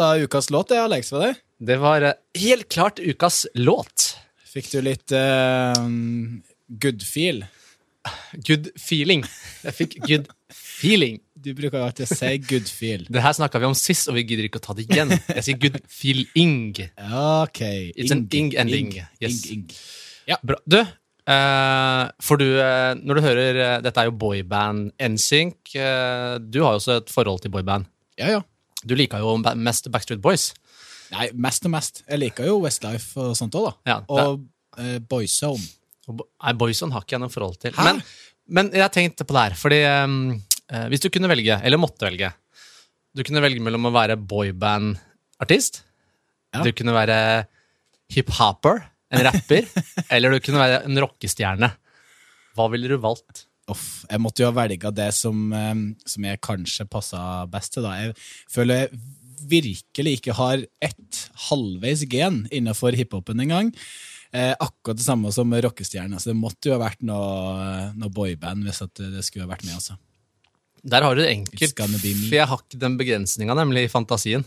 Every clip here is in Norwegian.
da ukas låt, det, Alex. var det? Det var eh, helt klart ukas låt. Fikk du litt uh, good feel? Good feeling. Jeg fikk good feeling. Du bruker jo alltid å si good feel. Det her snakka vi om sist, og vi gidder ikke å ta det igjen. Jeg sier good feeling. Ok. It's an ing ending. Ing, Yes. ing, ing. Bra. Du, uh, for du uh, Når du hører uh, Dette er jo boyband NSYNC. Eh, du har jo også et forhold til boyband. Ja, ja. Du liker jo mest Backstreet Boys. Nei, mest og mest. Jeg liker jo Westlife og sånt òg, da. Ja, og uh, Boyzone. Nei, Boyzone har ikke jeg noe forhold til. Men, men jeg tenkte på det her, fordi um, hvis du kunne velge, eller måtte velge Du kunne velge mellom å være boyband-artist, Ja. du kunne være hip-hopper, en rapper, eller du kunne være en rockestjerne. Hva ville du valgt? Uff, jeg måtte jo ha velga det som, eh, som jeg kanskje passa best til. da. Jeg føler jeg virkelig ikke har ett halvveis gen innenfor hiphopen engang. Eh, akkurat det samme som rockestjerne. Så det måtte jo ha vært noe, noe boyband hvis det skulle ha vært med. altså. Der har du det enkelt, for jeg har ikke den begrensninga, nemlig i fantasien.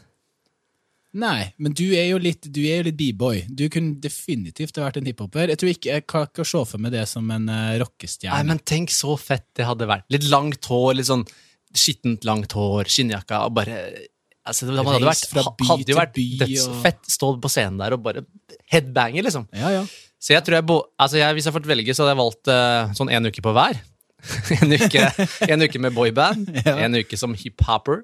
Nei, men du er jo litt, du er jo litt b-boy. Du kunne definitivt vært en hiphoper. Jeg tror ikke, jeg kan ikke se for meg det som en uh, rockestjerne. Nei, men tenk så fett det hadde vært. Litt langt hår, litt sånn skittent langt hår, skinnjakka, og bare altså, Det hadde, vært, hadde jo vært dødsfett og- Stå på scenen der og bare headbange, liksom. Ja, ja. Så jeg tror jeg, bo, altså jeg Hvis jeg fått velge, så hadde jeg valgt uh, sånn en uke på hver. en, uke, en uke med boyband, Ja. en uke som hiphoper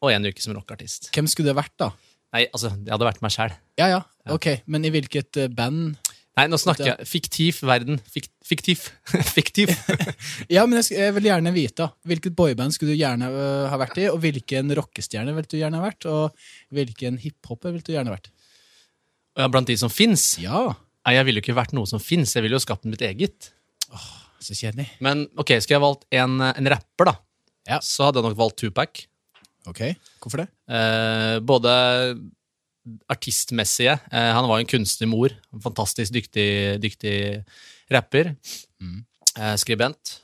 og en uke som rockartist. Hvem skulle det vært, da? Nei, altså, det hadde vært meg sjæl. Ja, ja, ok, Men i hvilket eh, band? Nei, nå snakker jeg fiktiv verden. Fik, fiktiv. fiktiv. Ja, men jeg, sk- jeg vil gjerne vite da. hvilket boyband skulle du gjerne øh, ha vært i, og hvilken rockestjerne vil du gjerne ha vært, og hvilken hiphopper vil du gjerne ha vært. Og ja, blant de som fins. Ja, Nei, jeg ville jo ikke vært noe som fins. Jeg ville jo skapt mitt eget. så kjedelig. Men ok, skulle jeg valgt en, en rapper, da, Ja. så hadde jeg nok valgt Tupac. Ok, hvorfor det? Eh, både artistmessige eh, Han var en kunstig mor. En fantastisk dyktig, dyktig rapper. Eh, skribent.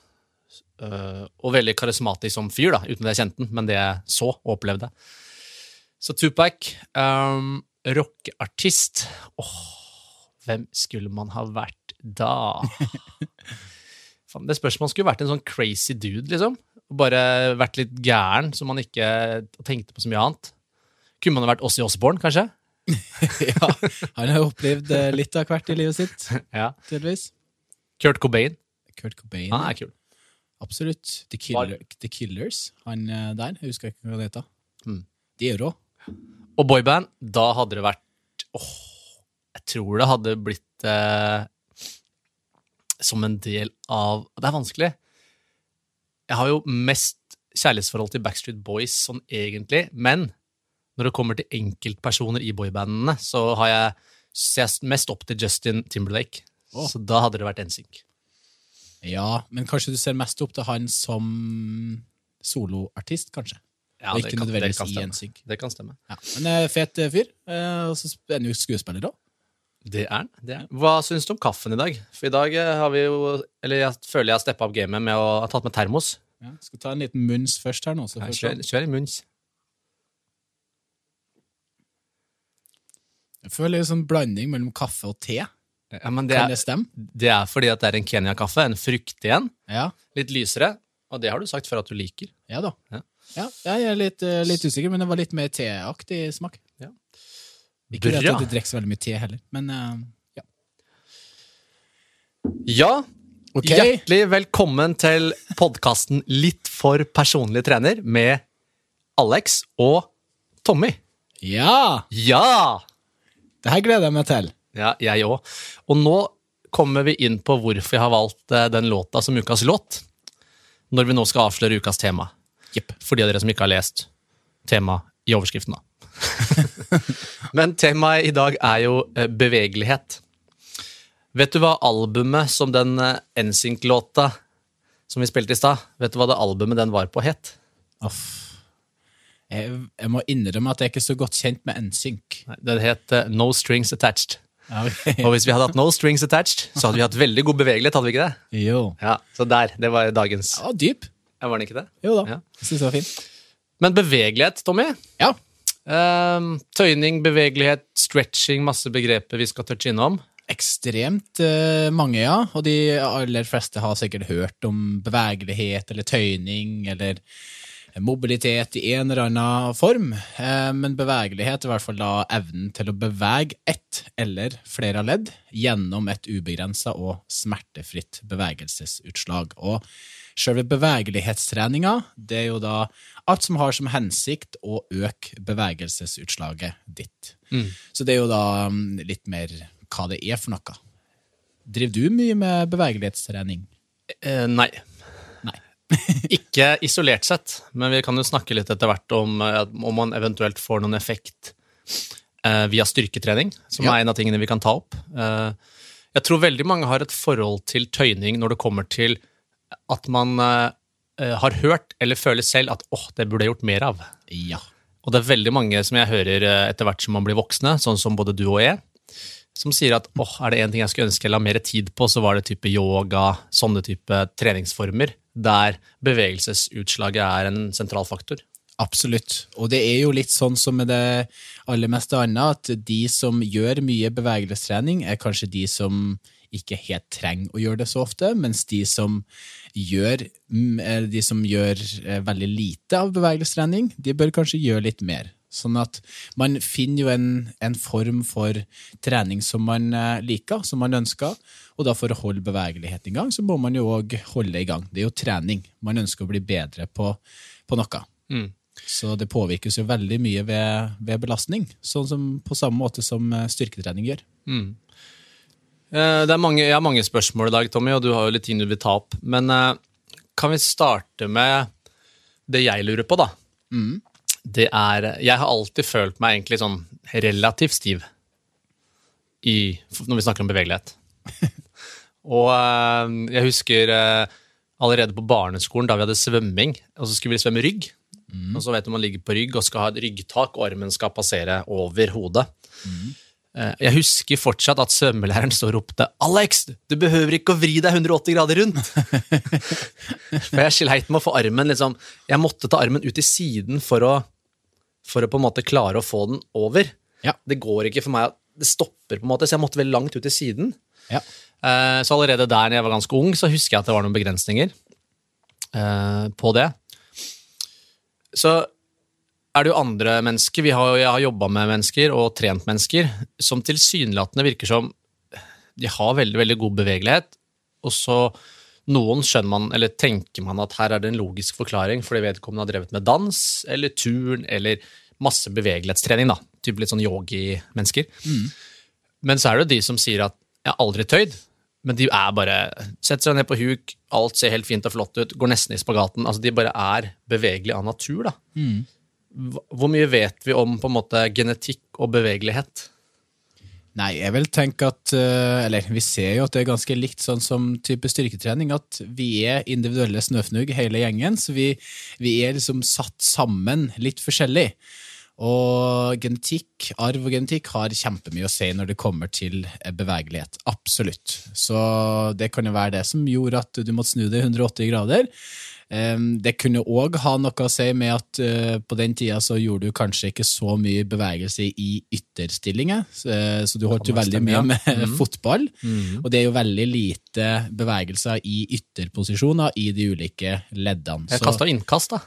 Eh, og veldig karismatisk som fyr, da, uten at jeg kjente den, men det jeg så og opplevde. Så Tupac. Um, Rockeartist. Åh, hvem skulle man ha vært da? Fan, det spørs om man skulle vært en sånn crazy dude, liksom. Og bare vært litt gæren, så man ikke tenkte på så mye annet. Kunne man vært i Osborne, kanskje? ja, han har jo opplevd eh, litt av hvert i livet sitt, Ja. tydeligvis. Kurt Cobain. Kurt Cobain. Han er kul. Absolutt. The, Killer, The Killers, han eh, der. Jeg husker ikke hva det heter. Mm. De er rå. Og boyband, da hadde det vært Åh, jeg tror det hadde blitt eh, som en del av Det er vanskelig. Jeg har jo mest kjærlighetsforhold til Backstreet Boys sånn egentlig, men når det kommer til enkeltpersoner i boybandene, så har jeg ser jeg mest opp til Justin Timberlake. Oh. Så da hadde det vært NSYNC. Ja, men kanskje du ser mest opp til han som soloartist, kanskje. Ja, det kan- det kan stemme. Det kan stemme. Ja. Men eh, fet eh, fyr. eh, Og så er han jo skuespiller òg. Det er den. Hva syns du om kaffen i dag? For i dag har vi jo Eller jeg føler jeg har steppa opp gamet med å ha tatt med termos. Ja, skal ta en liten munns først her nå. Så Ja, Kjør, kjør i munns. Jeg føler er sånn blanding mellom kaffe og te. Ja, men det Kan det stemme? det er fordi at det er en Kenya-kaffe. En fruktig en. Ja. Litt lysere. Og det har du sagt før at du liker. Ja da. Ja. Ja, jeg er litt, eh, litt usikker, men det var litt mer teaktig smak. Ja. Ikke Bra. at du drikker så veldig mye te heller, men uh, ja. Ja, Ok. hjertelig velkommen til podkasten Litt for personlig trener med Alex og Tommy. Ja! Ja! Det her gleder jeg meg til. Ja, jeg òg. Og nå kommer vi inn på hvorfor jeg har valgt eh, den låta som ukas låt. Når vi nå skal avsløre ukas tema. Yep. For de av dere som ikke har lest temaet i overskriften, da. Men temaet i dag er jo eh, bevegelighet. Vet du hva albumet som den eh, NSYNC-låta som vi spilte i stad, vet du hva det albumet den var på, het? Uff. Jeg, jeg må innrømme at jeg er ikke så godt kjent med NSYNC. Den het eh, No Strings Attached. Okay. Og hvis vi hadde hatt No Strings Attached, så hadde vi hatt veldig god bevegelighet, hadde vi ikke det? Jo. Ja, Så der. Det var dagens. Ja, dyp. Ja, var den ikke det? Jo da. Ja. Jeg synes det var fint. Men bevegelighet, Tommy? Ja. Um, tøyning, bevegelighet, stretching, masse begreper vi skal touche innom. Ekstremt eh, mange, ja. Og de aller fleste har sikkert hørt om bevegelighet eller tøyning eller mobilitet i en eller annen form. Eh, men bevegelighet er i hvert fall da evnen til å bevege ett eller flere ledd gjennom et ubegrensa og smertefritt bevegelsesutslag. Og Sjølve bevegelighetstreninga, det er jo da alt som har som hensikt å øke bevegelsesutslaget ditt. Så det er jo da mm, litt mer hva det er for noe. Driver du mye med bevegelighetstrening? Eh, nei. Nei. Ikke isolert sett, men vi kan jo snakke litt etter hvert om, eh, om man eventuelt får noen effekt eh, via styrketrening, som Ja. er en av tingene vi kan ta opp. Eh, jeg tror veldig mange har et forhold til tøyning når det kommer til at man eh, eh, har hørt eller føler selv at åh, det burde jeg gjort mer av. Ja. Og det er veldig mange som jeg hører etter hvert som man blir voksne, sånn som både du og jeg, som sier at åh, er det én ting jeg skulle ønske jeg la mer tid på, så var det type yoga, sånne type treningsformer, der bevegelsesutslaget er en sentral faktor. Absolutt. Og det er jo litt sånn som med det aller meste annet, at de som gjør mye bevegelsestrening, er kanskje de som ikke helt trenger å gjøre det så ofte, mens de som gjør, mm, eh, de som gjør eh, veldig lite av bevegelsestrening, de bør kanskje gjøre litt mer. Sånn at man finner jo en, en form for trening som man eh, liker, som man ønsker, og da for å holde bevegeligheten i gang, så må man jo òg holde i gang. Det er jo trening. Man ønsker å bli bedre på, på noe. Mm. Så det påvirkes jo veldig mye ved, ved belastning, sånn som på samme måte som eh, styrketrening gjør. Mm. Det er mange, jeg har mange spørsmål i dag, Tommy, og du har jo litt ting du vil ta opp. Men eh, kan vi starte med det jeg lurer på, da? Det er Jeg har alltid følt meg egentlig sånn relativt stiv i, når vi snakker om bevegelighet. og eh, jeg husker eh, allerede på barneskolen, da vi hadde svømming, og så skulle vi svømme rygg. Og så vet du man ligger på rygg og skal ha et ryggtak, og armen skal passere over hodet. Mm. Jeg husker fortsatt at svømmelæreren står og ropte 'Alex, du behøver ikke å vri deg 180 grader rundt'. For jeg sleit med å få armen liksom Jeg måtte ta armen ut i siden for å, for å på en måte klare å få den over. Ja. Det går ikke for meg at Det stopper, på en måte, så jeg måtte veldig langt ut i siden. Ja. Eh, Så allerede der når jeg var ganske ung, så husker jeg at det var noen begrensninger eh, på det. Så er det jo andre mennesker, vi har, jeg har jobba med mennesker og trent mennesker, som tilsynelatende virker som de har veldig, veldig god bevegelighet, og så noen skjønner man, eller tenker man at her er det en logisk forklaring, fordi vedkommende har drevet med dans, eller turn, eller masse bevegelighetstrening, da. Typ litt sånn yogi-mennesker. Men så er det jo de som sier at jeg har aldri tøyd, men de er bare Setter seg ned på huk, alt ser helt fint og flott ut, går nesten i spagaten. Altså, de bare er bevegelige av natur, da. Mm. Hvor mye vet vi om på en måte genetikk og bevegelighet? Nei, jeg vil tenke at eh, Eller vi ser jo at det er ganske likt sånn som type styrketrening, at vi er individuelle snøfnugg hele gjengen, så vi, vi er liksom satt sammen litt forskjellig. Og genetikk, arv og genetikk har kjempemye å si når det kommer til bevegelighet. Absolutt. Så det kan jo være det som gjorde at du måtte snu deg 180 grader. Det kunne òg ha noe å si med at eh, på den tida så gjorde du kanskje ikke så mye bevegelse i ytterstillinger, så, eh, du holdt jo veldig mye med fotball. Og det er jo veldig lite bevegelser i ytterposisjoner i de ulike leddene. Jeg Så- kasta innkast, da.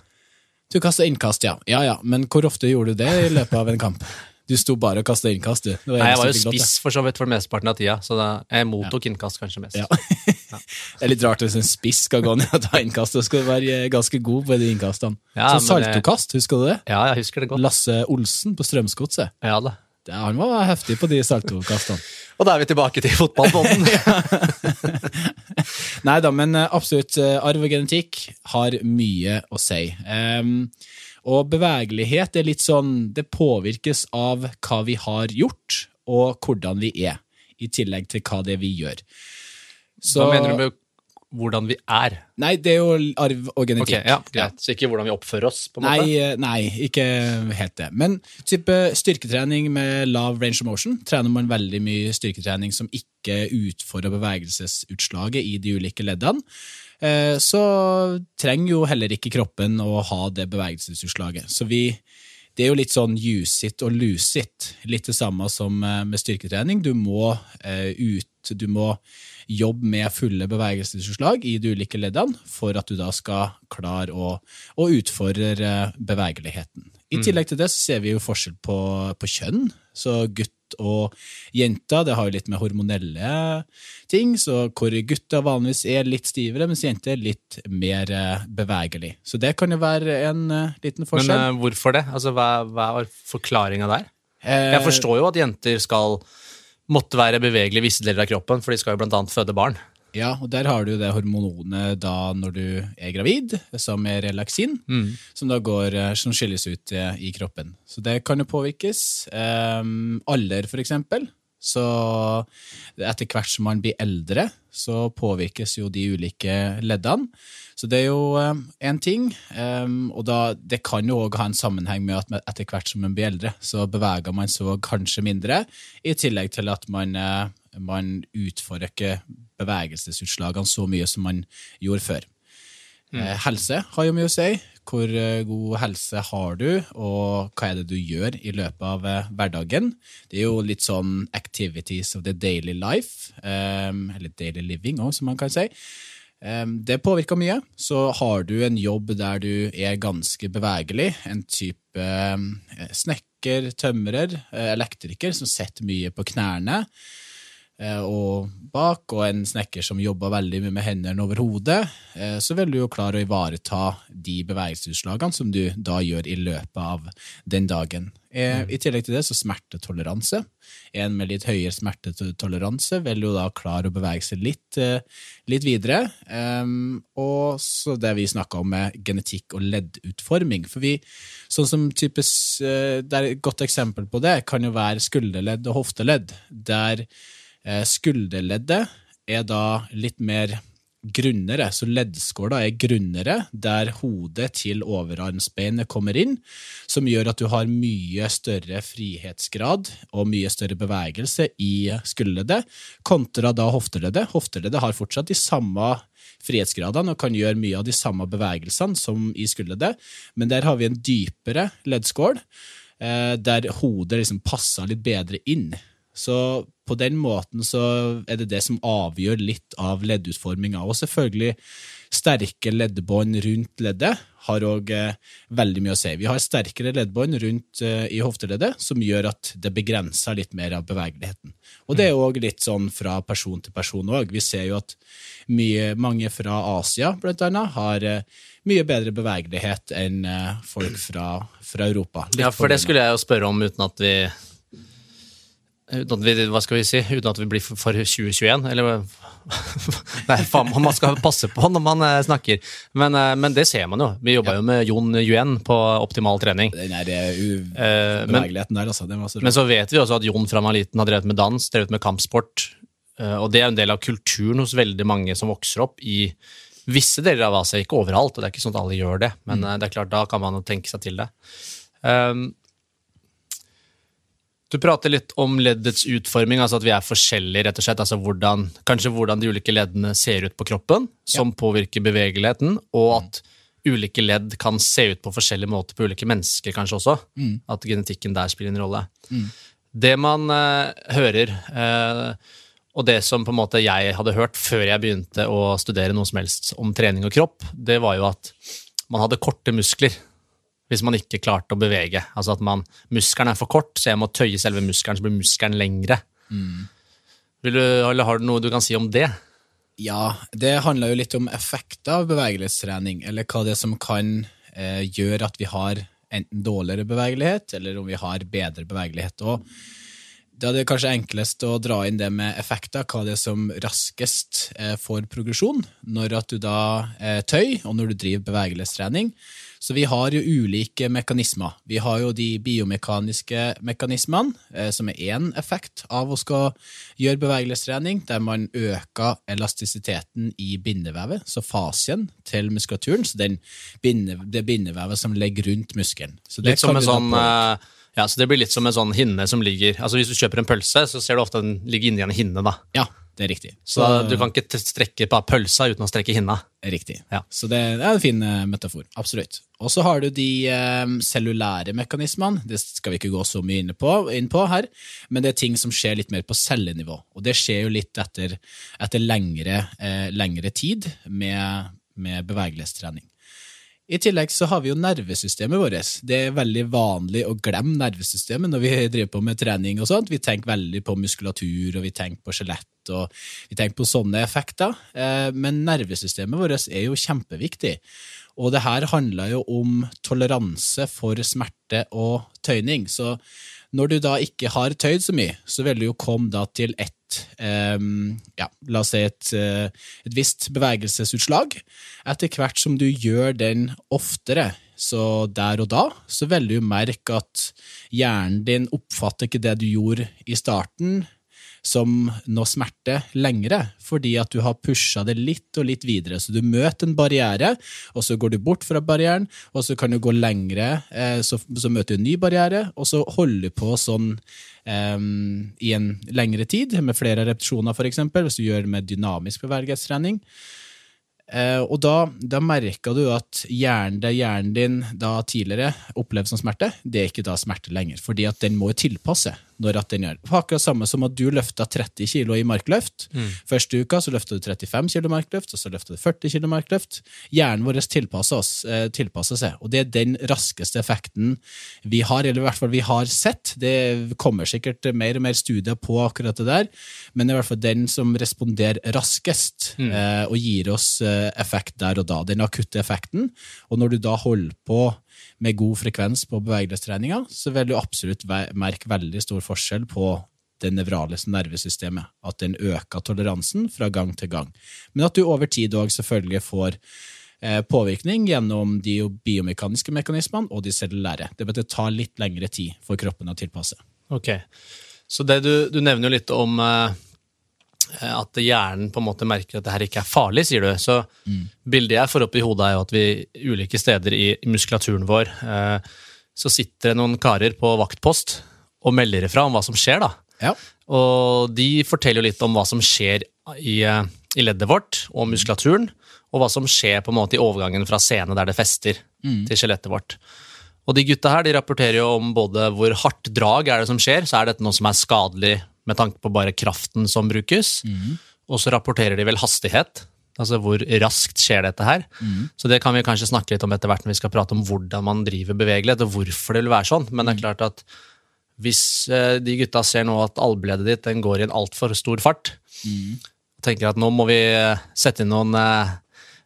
du kasta innkast, ja. ja. Ja, Men hvor ofte gjorde du det i løpet av en kamp? Du sto bare og kasta innkast, du. Nei, jeg var jo spiss for så vidt for mesteparten av tida, så da, jeg mottok innkast kanskje mest. Ja. Det er litt rart hvis en spiss skal gå ned og ta innkast. Du skal være ganske god på de innkastene. Ja, det- saltokast, husker du det? Ja, jeg husker det godt. Lasse Olsen på Strømsgodset. Ja da. Det- Han var heftig på de saltokastene. Og da er vi tilbake til fotballbånden. Nei da, men eh, absolutt. eh, Arv og genetikk har mye å si. Um, og bevegelighet er litt sånn Det påvirkes av hva vi har gjort, og hvordan vi er. I tillegg til hva det er vi gjør. Så, Hva mener du med hvordan vi er. Nei, det er jo arv og Ok, Okay, ja, greit. Så ikke hvordan vi oppfører oss, på en Nei, måte? eh, nei, ikke helt det. Men type styrketrening med lav range of motion trener man veldig mye styrketrening som ikke utfordrer bevegelsesutslaget i de ulike leddene. Eh, Så trenger jo heller ikke kroppen å ha det bevegelsesutslaget. Så vi det er jo litt sånn use it og lose it. Litt det samme som eh, med styrketrening. Du må ut Du må jobbe med fulle bevegelsesutslag i de ulike leddene for at du da skal klare å, å utfordre eh, bevegeligheten. I tillegg til det så ser vi jo forskjell på, på kjønn. Så gutt og jenter, det har jo litt med hormonelle ting, så hvor gutter vanligvis er litt stivere, mens jenter er litt mer eh, bevegelig. Så det kan jo være en eh, liten forskjell. Men hvorfor det? Altså, hva, hva er forklaringa der? Jeg forstår jo at jenter skal måtte være bevegelige visse deler av kroppen, for de skal jo annet føde barn. Ja, og der har du det hormonet da når du er gravid, som er relaksin, som da går, eh, som skilles ut eh, i kroppen. Så det kan jo påvirkes. Um, alder, for eksempel. Så etter hvert som man blir eldre, så påvirkes jo de ulike leddene. Så det er jo én ting. Um, og da, det kan jo òg ha en sammenheng med at etter hvert som man blir eldre, så beveger man seg kanskje mindre, i tillegg til at man, eh, man utfordrer ikke bevegelsesutslagene så mye som man gjorde før. Eh, Helse har jo mye å si. Hvor eh, god helse har du, og hva er det du gjør i løpet av hverdagen? Det er jo litt sånn activities of the daily life, eh, eller daily living òg, som man kan si. Det påvirker mye. Så har du en jobb der du er ganske bevegelig, en type snekker, tømrer, eh, elektriker som sitter mye på knærne, eh, og bak, og en snekker som jobber veldig mye med hendene over hodet, eh, så vil du jo klare å ivareta de bevegelsesutslagene som du da gjør i løpet av den dagen. Eh, I tillegg til det så smertetoleranse. En med litt høyere smertetoleranse vil jo da klare å bevege seg litt, eh, litt videre. Um, og så det vi snakka om med genetikk og leddutforming. For vi, sånn som typisk, eh, det er Et godt eksempel på det kan jo være skulderledd og hofteledd, der Skulderleddet er da litt mer grunnere, så leddskåla er grunnere, der hodet til overarmsbeinet kommer inn, som gjør at du har mye større frihetsgrad og mye større bevegelse i skulderleddet, kontra da hofteleddet. Hofteleddet har fortsatt de samme frihetsgradene og kan gjøre mye av de samme bevegelsene som i skulderleddet, men der har vi en dypere leddskål, eh, der hodet liksom passer litt bedre inn. Så på den måten så er det det som avgjør litt av leddutforminga. Og selvfølgelig, sterke leddbånd rundt leddet har òg eh, veldig mye å si. Vi har sterkere leddbånd rundt eh, i hofteleddet, som gjør at det begrenser litt mer av bevegeligheten. Og det er òg litt sånn fra person til person òg. Vi ser jo at mye, mange fra Asia, blant annet, har eh, mye bedre bevegelighet enn folk fra, fra Europa. Litt Ja, for det skulle jeg jo spørre om uten at vi Uten at vi, hva skal vi si, uten at vi blir for 2021, eller Nei, faen, man skal passe på når man eh, snakker. Men, eh, men det ser man jo. Vi jobba jo med Jon Yuen på optimal trening. Nei, det er Eh, men, der, altså. Men så vet vi også at Jon fra han var liten har drevet med dans, drevet med kampsport. Og det er en del av kulturen hos veldig mange som vokser opp i visse deler av Asia, ikke overalt. og Det er ikke sånn at alle gjør det, men mm. det er klart, da kan man tenke seg til det. Um, du prater litt om leddets utforming, altså at vi er forskjellige, rett og slett. altså hvordan, Kanskje hvordan de ulike leddene ser ut på kroppen, som påvirker bevegeligheten, og at ulike ledd kan se ut på forskjellige måter på ulike mennesker, kanskje også. At genetikken der spiller en rolle. Det man eh, hører, eh, og det som på en måte jeg hadde hørt før jeg begynte å studere noe som helst om trening og kropp, det var jo at man hadde korte muskler hvis man ikke klarte å bevege. Altså at man, muskelen er for kort, så jeg må tøye selve muskelen, så blir muskelen lengre. Vil du, eller har du noe du kan si om det? Ja, det handler jo litt om effekter av bevegelighetstrening, eller hva det er som kan eh, gjøre at vi har enten dårligere bevegelighet, eller om vi har bedre bevegelighet. Og da er det kanskje enklest å dra inn det med effekter, hva det er som raskest eh, får progresjon. Når at du da eh, tøy, og når du driver bevegelighetstrening, Så vi har jo ulike mekanismer. Vi har jo de biomekaniske mekanismene, eh, som er én effekt av å skal gjøre bevegelsetrening, der man øker elastisiteten i bindevevet, så fasien til muskulaturen, så den binde, det bindevevet som ligger rundt muskelen. Så det Litt som en sånn eh, ja, så Det blir litt som en sånn hinne som ligger altså Hvis du kjøper en pølse, så ser du ofte den ligger inni en hinne. da. Ja, det er riktig. Så, du kan ikke strekke på pølsa uten å strekke hinna. Riktig. Ja. Så det er en fin eh, metafor. Absolutt. Og så har du de eh, cellulære mekanismene. Det skal vi ikke gå så mye inn på, inn på her, men det er ting som skjer litt mer på cellenivå. Og det skjer jo litt etter, etter lengre, eh, lengre tid med, med bevegelighetstrening. I tillegg så har vi jo nervesystemet vårt. Det er veldig vanlig å glemme nervesystemet når vi driver på med trening. og sånt. Vi tenker veldig på muskulatur og vi tenker på skjelett og vi tenker på sånne effekter. Eh, Men nervesystemet vårt er jo kjempeviktig. Og det her handler jo om toleranse for smerte og tøyning. Så når du da ikke har tøyd så mye, så vil du jo komme da til ett Um, ja, la oss si et, eh, et visst bevegelsesutslag. Etter hvert som du gjør den oftere, så der og da, så vil du jo merke at hjernen din oppfatter ikke det du gjorde i starten, som noe smerte lengre, fordi at du har pusha det litt og litt videre. Så du møter en barriere, og så går du bort fra barrieren, og så kan du gå lengre, eh, så, så møter du en ny barriere, og så holder du på sånn um, i en lengre tid, med flere repetisjoner f.eks., hvis du gjør det med dynamisk bevegelighetstrening. Uh, og da, da merker du at hjernen, det hjernen din da tidligere opplevde som smerte, det er ikke da smerte lenger, fordi at den må tilpasse når at den gjør. Akkurat samme som at du løfta 30 kilo i markløft. Første uka så løfta du 35 kilo markløft, og så løfta du 40 kilo markløft. Hjernen vår tilpasser, oss, eh, tilpasser seg, og det er den raskeste effekten vi har, eller i hvert fall vi har sett. Det kommer sikkert mer og mer studier på akkurat det der, men det er i hvert fall den som responderer raskest eh, og gir oss eh, effekt der og da. Den akutte effekten. Og når du da holder på med god frekvens på bevegelighetstreninga, så vil du absolutt merke veldig stor forskjell på det nevraliske nervesystemet. At den øker toleransen fra gang til gang. Men at du over tid òg selvfølgelig får eh, påvirkning gjennom de biomekaniske mekanismene og de cellulære. Det betyr ta litt lengre tid for kroppen å tilpasse. Ok. Så det du, du nevner jo litt om eh, at hjernen på en måte merker at det her ikke er farlig, sier du. Så bildet jeg får opp i hodet, er jo at vi ulike steder i, muskulaturen vår eh, så sitter det noen karer på vaktpost og melder ifra om hva som skjer. da. Ja. Og de forteller jo litt om hva som skjer i, eh, i leddet vårt og muskulaturen, og hva som skjer på en måte i overgangen fra scene der det fester, til skjelettet vårt. Og de gutta her de rapporterer jo om både hvor hardt drag er det som skjer, så er dette noe som er skadelig med tanke på bare kraften som brukes, og så rapporterer de vel hastighet, altså hvor raskt skjer dette her. Så det kan vi kanskje snakke litt om etter hvert når vi skal prate om hvordan man driver bevegelighet, og hvorfor det vil være sånn, men det er klart at hvis eh, de gutta ser nå at albuleddet ditt den går i en altfor stor fart, og tenker at nå må vi eh, sette inn noen eh,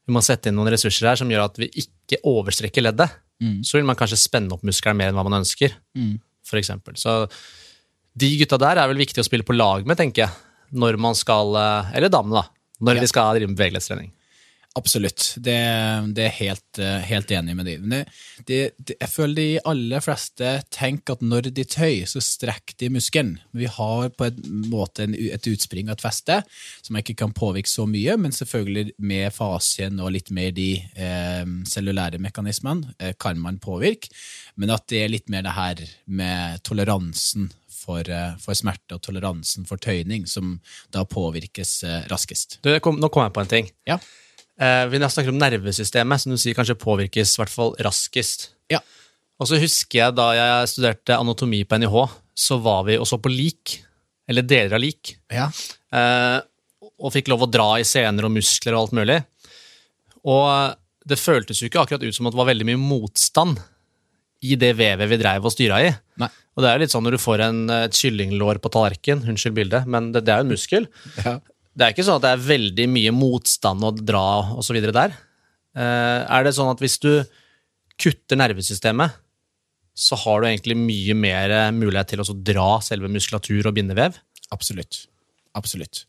vi må sette inn noen ressurser her som gjør at vi ikke overstrekker leddet, så vil man kanskje spenne opp muskelen mer enn hva man ønsker, for eksempel. Så de gutta der er vel viktig å spille på lag med, tenker jeg, når man skal, eh, eller damene da, når Ja. de skal drive med bevegelighetstrening. Absolutt, det, det er helt, eh, helt enig med de. Men det, det, det, jeg føler de aller fleste tenker at når de tøyer, så strekker de muskelen. Vi har på en måte en, et utspring og et feste som ikke kan påvirke så mye, men selvfølgelig med fasien og litt mer de eh, cellulære mekanismene eh, kan man påvirke. Men at det er litt mer det her med toleransen for, eh, for smerte og toleransen for tøyning som da påvirkes eh, raskest. Du, kom, nå kom jeg på en ting. Ja. Eh, vi snakker om nervesystemet, som du sier kanskje påvirkes i hvert fall raskest. Ja. Og så husker jeg da jeg studerte anatomi på NIH, så var vi og så på lik, eller deler av lik, Ja. eh, og fikk lov å dra i sener og muskler og alt mulig. Og det føltes jo ikke akkurat ut som at det var veldig mye motstand i det vevet vi dreiv og styra i. Nei. Og det er jo litt sånn når du får en, et kyllinglår på tallerken, unnskyld bildet, men det, det er jo en muskel. Ja. Det er ikke sånn at det er veldig mye motstand å dra og så videre der. Eh, er det sånn at hvis du kutter nervesystemet, så har du egentlig mye mer mulighet til å dra selve muskulatur og bindevev? Absolutt. Absolutt.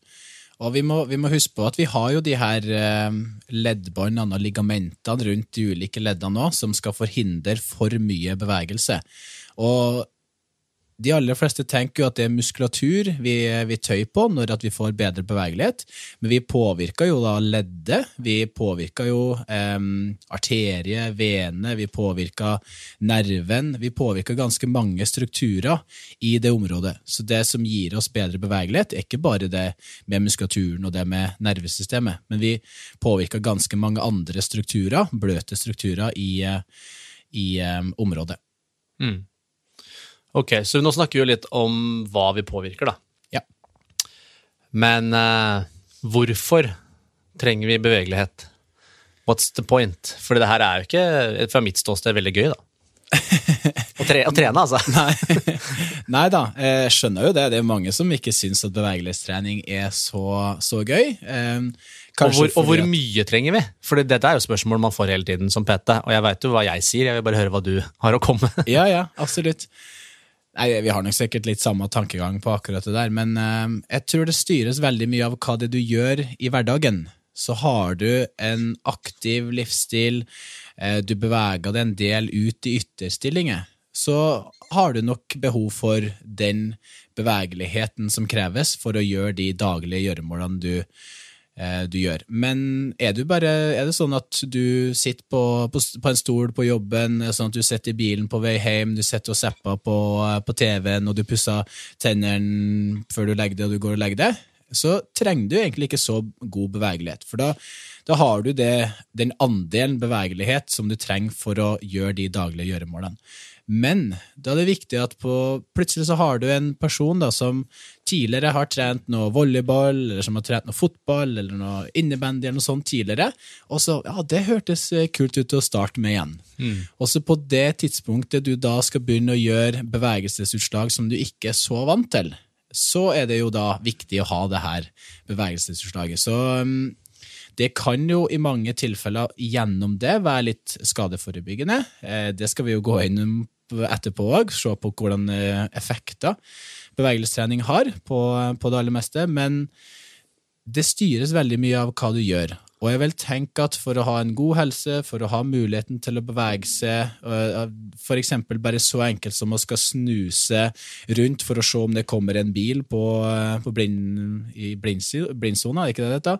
Og vi må, vi må, huske på at vi har jo de her eh, leddbåndene og ligamentene rundt de ulike leddene òg, som skal forhindre for mye bevegelse. Og de aller fleste tenker jo at det er muskulatur vi, vi tøyer på når vi får bedre bevegelighet, men vi påvirker jo da leddet, vi påvirker jo eh, arterie, vene, vi påvirker nerven, vi påvirker ganske mange strukturer i det området. Så det som gir oss bedre bevegelighet, er ikke bare det med muskulaturen og det med nervesystemet, men vi påvirker ganske mange andre strukturer, bløte strukturer, i, i eh, området. Mm. Ok, så nå snakker vi jo litt om hva vi påvirker, da. Ja. Men uh, hvorfor trenger vi bevegelighet? What's the point? For det her er jo ikke, fra mitt ståsted, veldig gøy, da. å, tre, å, trene, altså. Nei. Nei da, jeg skjønner jo det. Det er mange som ikke syns at bevegelighetstrening er så, så gøy. Um, og hvor, og hvor mye trenger vi? For dette er jo spørsmål man får hele tiden som PT, og jeg veit jo hva jeg sier, jeg vil bare høre hva du har å komme med. ja, ja, absolutt. Nei, Vi har nok sikkert litt samme tankegang på akkurat det der, men uh, jeg tror det styres veldig mye av hva det du gjør i hverdagen. Så har du en aktiv livsstil, uh, du beveger deg en del ut i ytterstillinger, så har du nok behov for den bevegeligheten som kreves for å gjøre de daglige gjøremålene du Eh, du gjør. Men er, bare, er, det sånn at du sitter på, på, på, en stol på jobben, sånn at du sitter i bilen på vei hjem, du sitter og zapper på, på TV-en, og du pusser tennene før du legger deg og du går og legger deg, så trenger du egentlig ikke så god bevegelighet. For da, da har du det, den andelen bevegelighet som du trenger for å gjøre de daglige gjøremålene. Men da er det viktig at på, plutselig så har du en person da, som tidligere har trent noe volleyball, eller som har trent noe fotball eller noe innebandy eller noe sånt tidligere, og så ja, det hørtes eh, kult ut å starte med igjen. Mm. Også på det tidspunktet du da skal begynne å gjøre bevegelsesutslag som du ikke er så vant til, så er det jo da viktig å ha det her bevegelsesutslaget. Så um, det kan jo i mange tilfeller gjennom det være litt skadeforebyggende. Eh, det skal vi jo gå inn etterpå òg, se på hvordan eh, effekter bevegelsestrening har på, på, det aller meste. Men det styres veldig mye av hva du gjør. Og jeg vil tenke at for å ha en god helse, for å ha muligheten til å bevege seg, f.eks. bare så enkelt som å skal snuse rundt for å se om det kommer en bil på, på blind, i blindsona, er ikke det dette?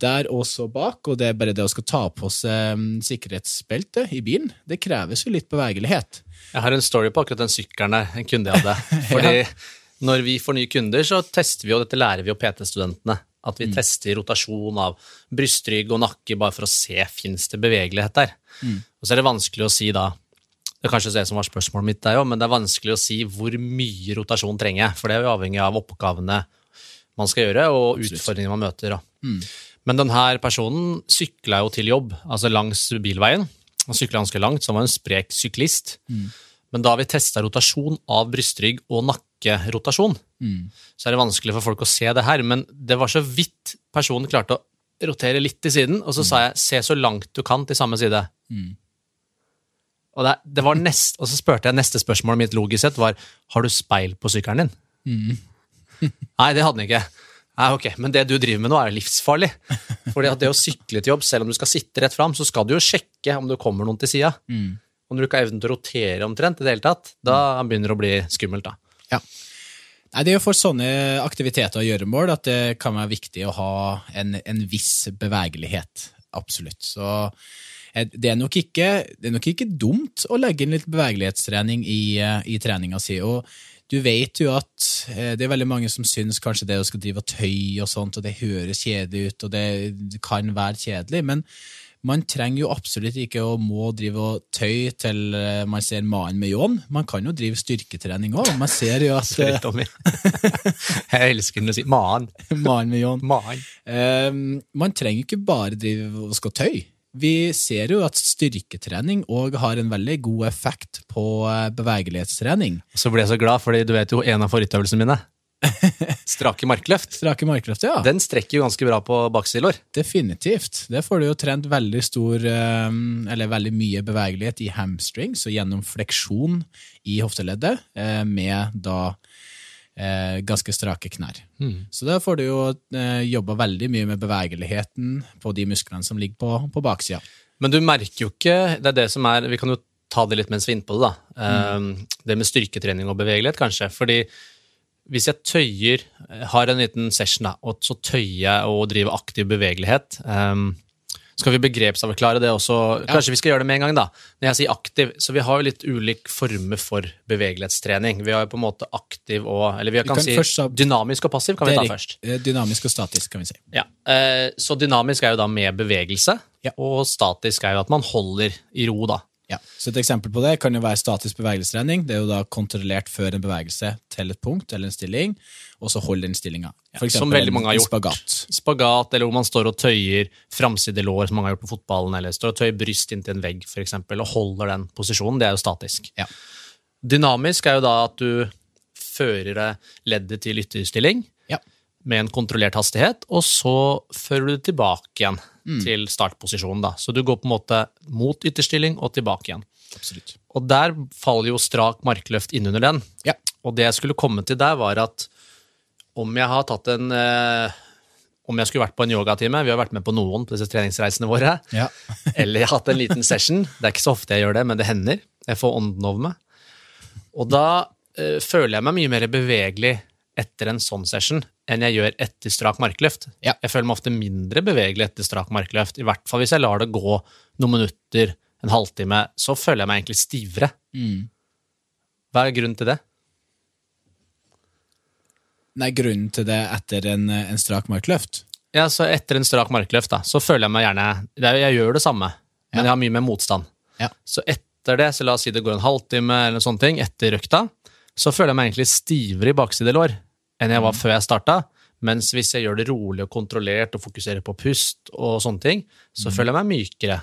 Der også bak, og det er bare det å skal ta på seg sikkerhetsbeltet i bilen, det kreves jo litt bevegelighet. Jeg har en story på akkurat den sykkelen der, en kunde jeg hadde. Fordi ja. når vi får nye kunder, så tester vi, og dette lærer vi jo PT-studentene, at vi mm. tester rotasjon av brystrygg og nakke bare for å se fins det bevegelighet der. Mm. Og så er det vanskelig å si da det er kanskje det som var spørsmålet mitt der òg, men det er vanskelig å si hvor mye rotasjon trenger jeg, for det er jo avhengig av oppgavene man skal gjøre, og utfordringene man møter. Mm. Men denne personen sykla jo til jobb, altså langs bilveien. Han sykla ganske langt, så han var en sprek syklist. Mm. Men da vi testa rotasjon av brystrygg og nakkerotasjon, mm. så er det vanskelig for folk å se det her. Men det var så vidt personen klarte å rotere litt til siden, og så mm. sa jeg 'se så langt du kan til samme side'. Mm. Og, det, det var nest, og så spurte jeg neste spørsmål mitt logisk sett var 'har du speil på sykkelen din'? Mm. Nei, det hadde han ikke. Nei, ok, Men det du driver med nå, er livsfarlig. Fordi at det å sykle til jobb, selv om du skal sitte rett fram, så skal du jo sjekke om det kommer noen til sida. Mm. Når du ikke har evnen til å rotere omtrent, i det hele tatt, da mm. begynner det å bli skummelt. da. Ja. Nei, Det er jo for sånne aktiviteter og gjøremål at det kan være viktig å ha en, en viss bevegelighet. Absolutt. Så eh, det er, nok ikke, det er nok ikke dumt å legge inn litt bevegelighetstrening i, eh, i treninga si. og du vet jo at eh, det er veldig mange som syns kanskje det å skal drive og tøy og sånt, og det høres kjedelig ut, og det kan være kjedelig, men man trenger jo absolutt ikke å må drive og tøy til eh, man ser mannen med ljåen. Man kan jo drive styrketrening òg. Man ser jo at Jeg elsker når du sier mannen. Mannen med ljåen. Um, man trenger ikke bare drive og skal tøy. Vi ser jo at styrketrening òg har en veldig god effekt på eh, bevegelighetstrening. Så blir jeg så glad, fordi du vet jo en av favorittøvelsene mine. Strake markløft. Strake markløft, ja. Den strekker jo ganske bra på baksilår. Definitivt. Det får du jo trent veldig stor, eh, eller veldig mye bevegelighet i hamstrings og gjennom fleksjon i hofteleddet, eh, med da eh, ganske strake knær. Så da får du jo jobba veldig mye med bevegeligheten på de musklene som ligger på, på baksida. Men du merker jo ikke Det er det som er Vi kan jo ta det litt mens vi er inne på det, da. Mm. det med styrketrening og bevegelighet, kanskje. Fordi hvis jeg tøyer, har en liten session, da, og så tøyer jeg og driver aktiv bevegelighet um, Skal vi begrepsavklare det også? Kanskje vi skal gjøre det med en gang, da. Når jeg sier aktiv, så vi har jo litt ulike former for bevegelighetstrening. Vi har jo på en måte aktiv og Eller vi kan, kan si først dynamisk og passiv, kan vi ta først. eh, Dynamisk og statisk, kan vi si. Ja, Uh, Så dynamisk er jo da med bevegelse, Ja. og statisk er jo at man holder i ro, da. Ja, så Et eksempel på det kan jo være statisk bevegelsestrening. Det er jo da kontrollert før en bevegelse til et punkt eller en stilling, og så holder den stillinga. For som veldig mange har gjort. spagat. Spagat, eller hvor man står og tøyer framsidelår, som mange har gjort på fotballen, eller står og tøyer bryst inntil en vegg, for eksempel, og holder den posisjonen. Det er jo statisk. Ja. Dynamisk er jo da at du fører leddet til ytterstilling Ja. Med en kontrollert hastighet, og så fører du det tilbake igjen Mm. til startposisjonen. da. Så du går på en måte mot ytterstilling og tilbake igjen. Absolutt. Og der faller jo strak markløft innunder den. Ja. Og det jeg skulle komme til der, var at om jeg har tatt en eh, Om jeg skulle vært på en yogatime, vi har vært med på noen på disse treningsreisene våre, Ja. eller jeg har hatt en liten session, det er ikke så ofte jeg gjør det, men det hender, jeg får ånden over meg. Og da eh, føler jeg meg mye mer bevegelig etter en sånn session enn jeg gjør etter strak markløft. Ja. Jeg føler meg ofte mindre bevegelig etter strak markløft, i hvert fall hvis jeg lar det gå noen minutter, en halvtime, så føler jeg meg egentlig stivere. Mm. Hva er grunnen til det? Nei, grunnen til det etter en, en strak markløft Ja, så Etter en strak markløft da, så føler jeg meg gjerne det er, Jeg gjør det samme, men Ja. jeg har mye mer motstand. Ja. Så etter det, så la oss si det går en halvtime, eller noen sånne ting, etter røkta, så føler jeg meg egentlig stivere i baksidelår enn jeg Mm. var før jeg starta. Mens hvis jeg gjør det rolig og kontrollert og fokuserer på pust, og sånne ting, så Mm. føler jeg meg mykere.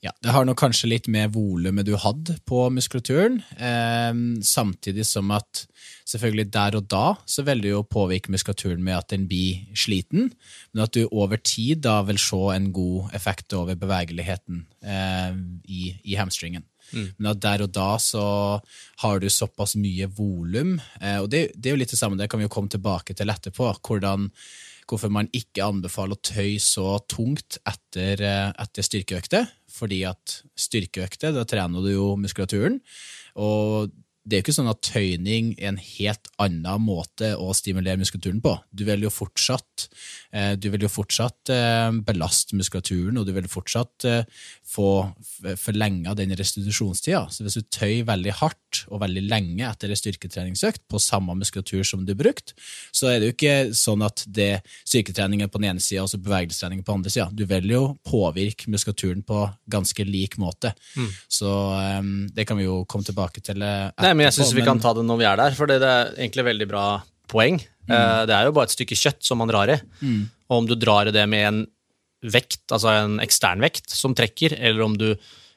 Ja, Det har nok kanskje litt med volumet du hadde på muskulaturen, eh, samtidig som at selvfølgelig der og da så vil det jo påvirke muskulaturen med at den blir sliten, men at du over tid da vil se en god effekt over bevegeligheten eh, i, i hamstringen. Men at der og da så har du såpass mye volum, eh, og det, det er jo litt det samme, det kan vi jo komme tilbake til etterpå, hvordan hvorfor man ikke anbefaler å tøye så tungt etter, eh, etter styrkeøkter. Fordi at styrkeøkter, da trener du jo muskulaturen. Og det er jo ikke sånn at tøyning er en helt annen måte å stimulere muskulaturen på. Du vil jo fortsatt, eh, du vil jo fortsatt eh, belaste muskulaturen, og du vil fortsatt eh, få forlenga den restitusjonstida. Så hvis du tøyer veldig hardt og veldig lenge etter en styrketreningsøkt på samme muskulatur som du brukte, så er det jo ikke sånn at det styrketrening er på den ene sida og så bevegelsestrening på den andre sida. Du vil jo påvirke muskulaturen på ganske lik måte. Så eh, det kan vi jo komme tilbake til Nei, men jeg syns vi kan ta det når vi er der, for det er egentlig veldig bra poeng. Mm. Eh, Det er jo bare et stykke kjøtt som man drar i. Og om du drar i det med en vekt, altså en ekstern vekt som trekker, eller om du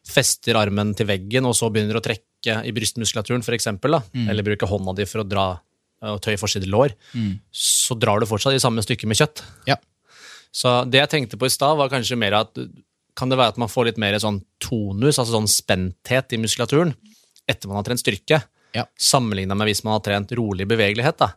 fester armen til veggen og så begynner å trekke i brystmuskulaturen, eksempel, Mm. eller bruker hånda di for å dra og tøye forside lår, så drar du fortsatt i samme stykke med kjøtt. Ja. Så det jeg tenkte på i stad, var kanskje mer at kan det være at man får litt mer sånn tonus, altså sånn spenthet i muskulaturen, etter man har trent styrke, Ja. sammenligna med hvis man har trent rolig bevegelighet. da.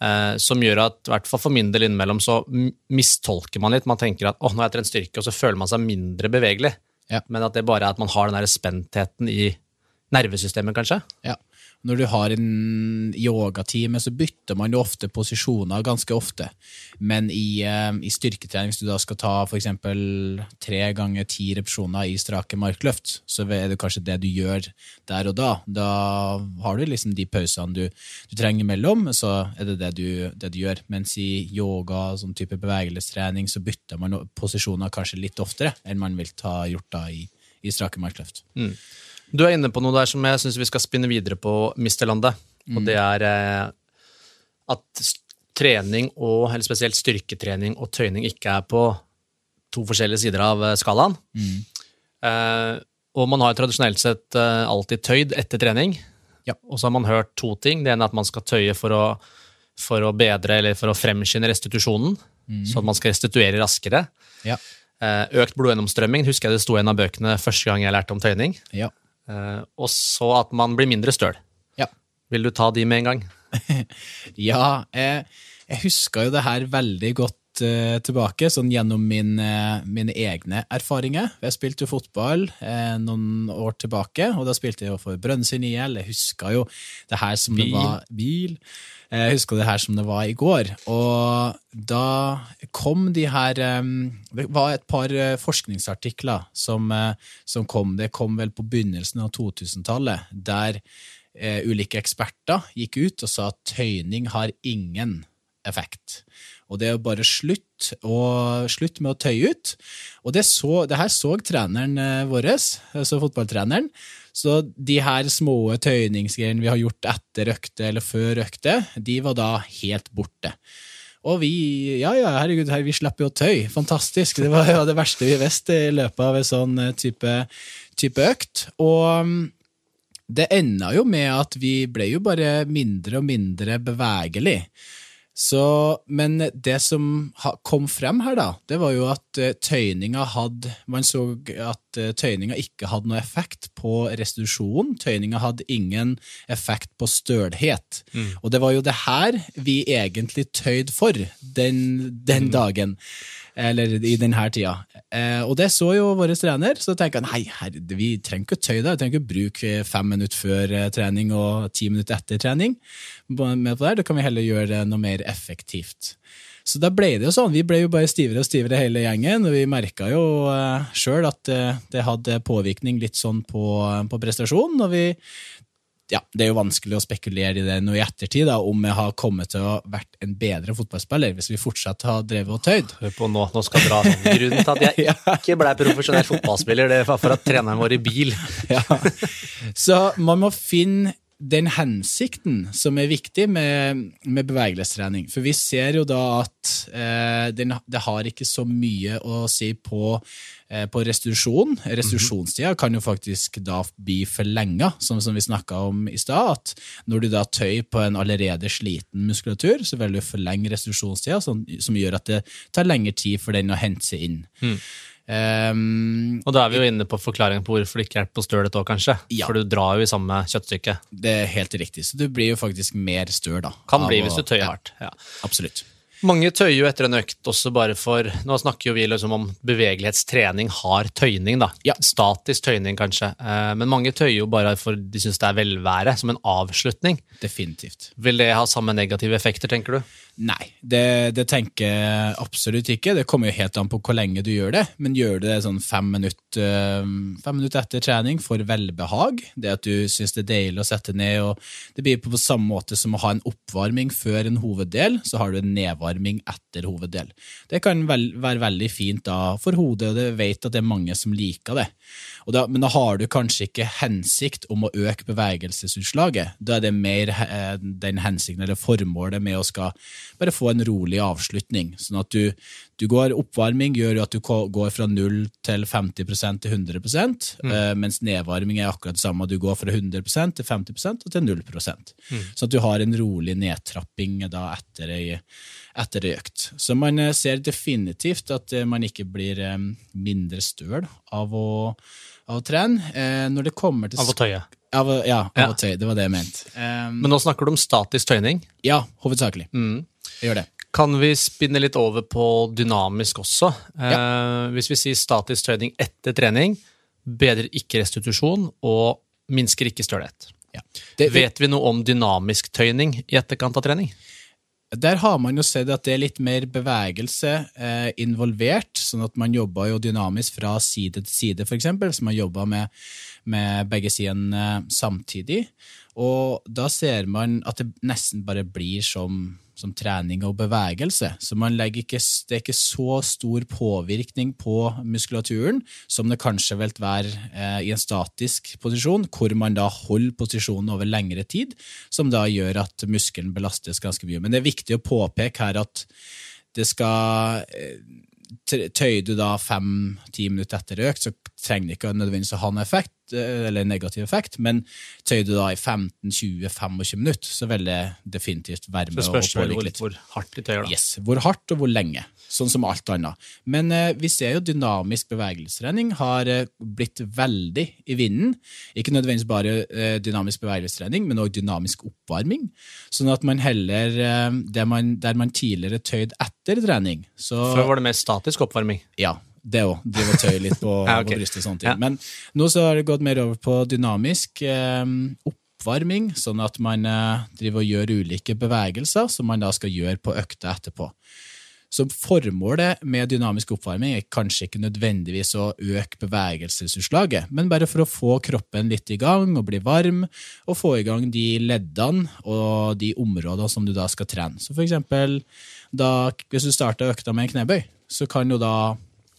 Eh, som gjør at, i hvert fall for min del innimellom, så mistolker man litt. Man tenker at åh, nå har jeg trent styrke, og så føler man seg mindre bevegelig. Ja. Men at det bare er at man har den der spentheten i nervesystemet, kanskje. Ja. Når du har en yogatime, så bytter man jo ofte posisjoner ganske ofte. Men i, eh, i styrketrening, hvis du da skal ta eksempel tre ganger ti repetisjoner i strake markløft, så er det kanskje det du gjør der og da. Da har du liksom de pausene du, du trenger imellom, så er det det du, det du gjør. Mens i yoga, sånn type bevegelighetstrening, så bytter man posisjoner kanskje litt oftere enn man vil ta gjort da i, i strake markløft. Du er inne på noe der som jeg syns vi skal spinne videre på, Misterlandet. Lande. Og det er eh, at trening, og, eller spesielt styrketrening og tøyning, ikke er på to forskjellige sider av skalaen. skalaen. Eh, og man har jo tradisjonelt sett eh, alltid tøyd etter trening. Ja. Og så har man hørt to ting. Det ene er at man skal tøye for å, for å bedre eller for å fremskynde restitusjonen. Så at man skal restituere raskere. Ja. Eh, økt blodgjennomstrømming husker jeg det sto i en av bøkene første gang jeg lærte om tøyning. Ja. Eh, og så at man blir mindre støl. Ja. Vil du ta de med en gang? ja, jeg, jeg husker jo det her veldig godt uh, tilbake, sånn gjennom min, uh, mine egne erfaringer. Jeg spilte jo fotball uh, noen år tilbake, og da spilte jeg jo for Brønnøysund IL. Jeg husker jo det her som Bil. det var Bil. Jeg husker det her som det var i går. Og da kom de her eh, Det var et par eh, forskningsartikler som, eh, som kom. Det kom vel på begynnelsen av 2000-tallet, der eh, ulike eksperter gikk ut og sa at tøyning har ingen effekt. Og det er bare slutt, og slutt med å tøye ut. Og det, så, det her så treneren eh, vår, altså fotballtreneren. Så de her små tøyningsgreiene vi har gjort etter økte eller før økte, de var da helt borte. Og vi ja, ja, herregud, her, vi slapp jo tøy. Fantastisk. Det var jo det verste vi visste i løpet av en sånn eh, type, type økt. Og mm, det enda jo med at vi ble jo bare mindre og mindre bevegelig. Så, men det som kom frem her, da, det var jo at uh, tøyninga hadde Man så at uh, tøyninga ikke hadde noe effekt på restitusjon. Tøyninga hadde ingen effekt på stølhet. Og det var jo det her vi egentlig tøyd for den, den dagen. Eller i denne tida. Eh, og det så jo vår trener, så tenker han nei, herre, vi trenger ikke å tøye det. Vi trenger ikke bruke fem minutter før eh, trening og ti minutter etter trening. Med på det, da kan vi heller gjøre det noe mer effektivt. Så da ble det jo sånn. Vi ble jo bare stivere og stivere hele gjengen, og vi merka jo uh, sjøl at uh, det hadde påvirkning litt sånn på, på prestasjonen. og vi ja, Det er jo vanskelig å spekulere i det nå i ettertid, da, om jeg har kommet til å vært en bedre fotballspiller hvis vi fortsatt har drevet og tøyd. Hør på nå, nå skal jeg dra sånn. Grunnen til at jeg ikke ble profesjonell fotballspiller, det var for at treneren vår i bil. Ja. Så man må finne den hensikten som er viktig med, med bevegelighetstrening. For vi ser jo da at eh, den, det har ikke så mye å si på, eh, på restitusjon. Restitusjonstida kan jo faktisk da bli forlenga, som, som vi snakka om i stad. At når du da tøyer på en allerede sliten muskulatur, så vil du forlenge restitusjonstida, som, som gjør at det tar lengre tid for den å hente seg inn. Um, Og da er vi jo inne på forklaringen på hvorfor det ikke hjelper på stølet òg, kanskje. Ja. For du drar jo i samme kjøttstykke. det er helt riktig, så du blir jo faktisk mer støl, da. Kan bli å- hvis du tøyer ja, hardt. Ja. Absolutt. Mange tøyer jo etter en økt også bare for Nå snakker jo vi liksom om bevegelighetstrening har tøyning, da. Ja. Statisk tøyning, kanskje. Eh, Men mange tøyer jo bare for de syns det er velvære, som en avslutning. Definitivt. Vil det ha samme negative effekter, tenker du? Nei, det, det tenker jeg absolutt ikke. Det kommer jo helt an på hvor lenge du gjør det. Men gjør du det sånn fem minutter, fem minutter etter trening for velbehag, det at du syns det er deilig å sette ned, og det blir på samme måte som å ha en oppvarming før en hoveddel, så har du en nedvarming etter hoveddel. Det kan vel, være veldig fint da for hodet, og jeg vet at det er mange som liker det. Da, men da har du kanskje ikke hensikt om å øke bevegelsesutslaget. Da er det mer eh, den hensikten eller formålet med å skal bare få en rolig avslutning. Sånn at du, du går Oppvarming gjør jo at du går fra 0 til 50% til 100 eh, mens nedvarming er akkurat det samme. Du går fra 100% til 50% og til 0 mm. Sånn at du har en rolig nedtrapping da etter ei, etter ei økt. Så man eh, ser definitivt at eh, man ikke blir mindre støl av å, av å trene. Når det kommer til Av å tøye. Av ja, av Ja. å tøye. Det var det jeg mente. Um, Men nå snakker du om statisk tøyning. ja, hovedsakelig. Mm. Jeg gjør det. Kan vi spinne litt over på dynamisk også? Eh, hvis vi sier statisk tøyning etter trening, bedrer ikke restitusjon og minsker ikke stølhet. Ja. Det, Vet vi noe om dynamisk tøyning i etterkant av trening? Der har man jo sett at det er litt mer bevegelse eh, involvert, sånn at man jobber jo dynamisk fra side til side, for eksempel, så man jobber med, med begge sidene eh, samtidig. Og da ser man at det nesten bare blir som, som trening og bevegelse. Så ikke, det er ikke så stor påvirkning på muskulaturen som det kanskje vil være eh, i en statisk posisjon, hvor man da holder posisjonen over lengre tid, som da gjør at muskelen belastes ganske mye. Men det er viktig å påpeke her at det skal eh, Tøyer du da fem-ti minutter etter økt, så trenger det ikke nødvendigvis å ha noen effekt. Eller negativ effekt, men tøyer du da i 15-20-25 minutter, så vil det definitivt være med å påvirke litt. hvor hardt de tøyer, da. Yes, Hvor hardt og hvor lenge, sånn som alt annet. Men eh, vi ser jo dynamisk bevegelsestrening har eh, blitt veldig i vinden. Ikke nødvendigvis bare eh, dynamisk bevegelsestrening, men også dynamisk oppvarming. Sånn at man heller, eh, man, der man tidligere tøyd etter trening, så Før var det mer statisk oppvarming. ja, det òg. Drive og tøye litt på, Ja, okay. på brystet og sånne ting. Ja. Men nå så har det gått mer over på dynamisk eh, oppvarming, sånn at man eh, driver og gjør ulike bevegelser som man da skal gjøre på økta etterpå. Så formålet med dynamisk oppvarming er kanskje ikke nødvendigvis å øke bevegelsesutslaget, men bare for å få kroppen litt i gang og bli varm, og få i gang de leddene og de områdene som du da skal trene. Så for eksempel, da, hvis du starter økta med en knebøy, så kan jo da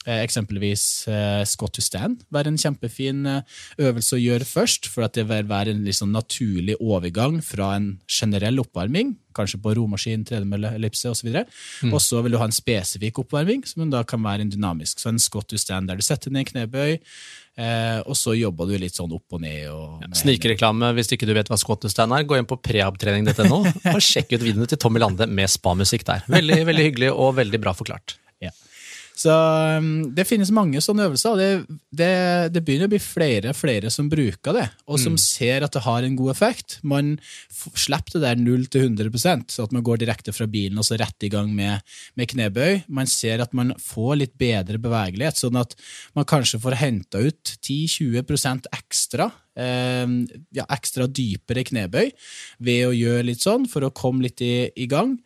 eksempelvis eh, squat to stand være en kjempefin eh, øvelse å gjøre først, for at det vil være en sånn naturlig overgang fra en generell oppvarming, kanskje på romaskin, tredemølle, ellipse osv. Mm. Og så vil du ha en spesifikk oppvarming, som da kan være en dynamisk. Så en Scott to stand der du setter ned knebøy, eh, og så jobber du litt sånn opp og ned. Og med- Snikreklame hvis ikke du vet hva squat to stand er. Gå inn på prehabtrening.no og sjekk ut videoene til Tommy Lande med spamusikk der. Veldig, veldig hyggelig og veldig bra forklart. Så um, det finnes mange sånne øvelser, og det, det, det begynner å bli flere og flere som bruker det, og som ser at det har en god effekt. Man slipper det der 0 til 100% så at man går direkte fra bilen og så rett i gang med, med knebøy. Man ser at man får litt bedre bevegelighet, sånn at man kanskje får henta ut 10-20 ekstra. eh, ja, ekstra dypere knebøy ved å gjøre litt sånn, for å komme litt i, i gang.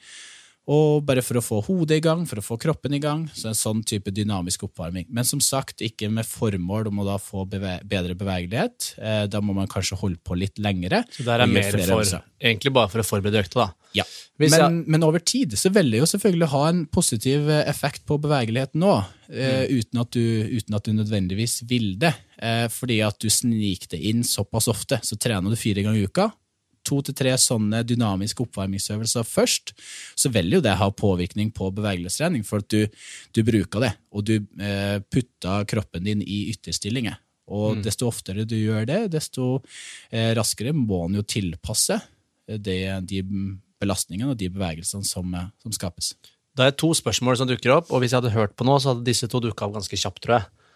Og bare for å få hodet i gang, for å få kroppen i gang. Så en sånn type dynamisk oppvarming. Men som sagt, ikke med formål om å da få beve bedre bevegelighet. Eh, da må man kanskje holde på litt lengre. Så der er mer for, egentlig bare for å forberede økta, da. Ja. Men, men over tid så vil det jo selvfølgelig ha en positiv eh, effekt på bevegeligheten nå, eh, uten, at du- uten at du nødvendigvis vil det. Eh, fordi at du sniker det inn såpass ofte. Så trener du fire ganger i uka. To til tre sånne dynamiske oppvarmingsøvelser først, så vil jo det ha påvirkning på bevegelighetstrening, for at du, du bruker det, og du eh, putter kroppen din i ytterstillinger. Og desto oftere du gjør det, desto eh, raskere må den jo tilpasse eh, det, de belastningene og de bevegelsene som, eh, som skapes. Det er to spørsmål som dukker opp, og hvis jeg hadde hørt på nå, så hadde disse to dukka opp ganske kjapt, tror jeg.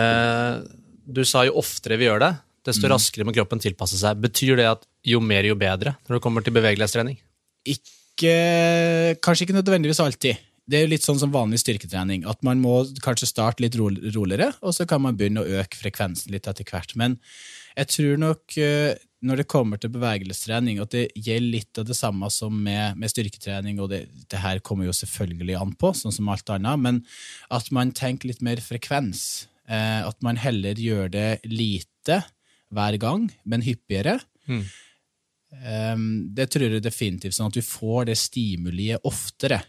Eh, du sa jo oftere vi gjør det, desto Mm. raskere må kroppen tilpasse seg. Betyr det at jo mer, jo bedre når det kommer til bevegelighetstrening? Ikke, kanskje ikke nødvendigvis alltid. Det er jo litt sånn som vanlig styrketrening, at man må kanskje starte litt ro roligere, og så kan man begynne å øke frekvensen litt etter hvert. Men jeg tror nok eh, når det kommer til bevegelighetstrening, at det gjelder litt av det samme som med, med styrketrening, og det, det her kommer jo selvfølgelig an på, sånn som alt annet, men at man tenker litt mer frekvens. Eh, at man heller gjør det lite hver gang, men hyppigere. Um, det tror jeg definitivt, sånn at vi får det stimuliet oftere.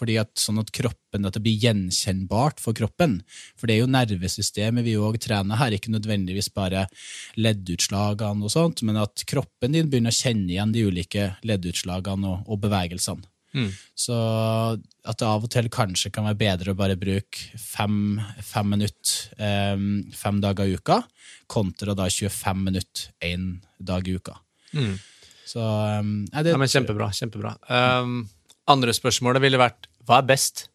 Fordi at, sånn at kroppen, at det blir gjenkjennbart for kroppen. For det er jo nervesystemet vi òg trener her, ikke nødvendigvis bare leddutslagene og sånt, men at kroppen din begynner å kjenne igjen de ulike leddutslagene og, og bevegelsene. Så at det av og til kanskje kan være bedre å bare bruke fem, fem minutter um, fem dager i uka, kontra da 25 minutter én dag i uka. Så um, nei, det, Ja, men Kjempebra. kjempebra. Um, andre spørsmålet ville vært hva er best?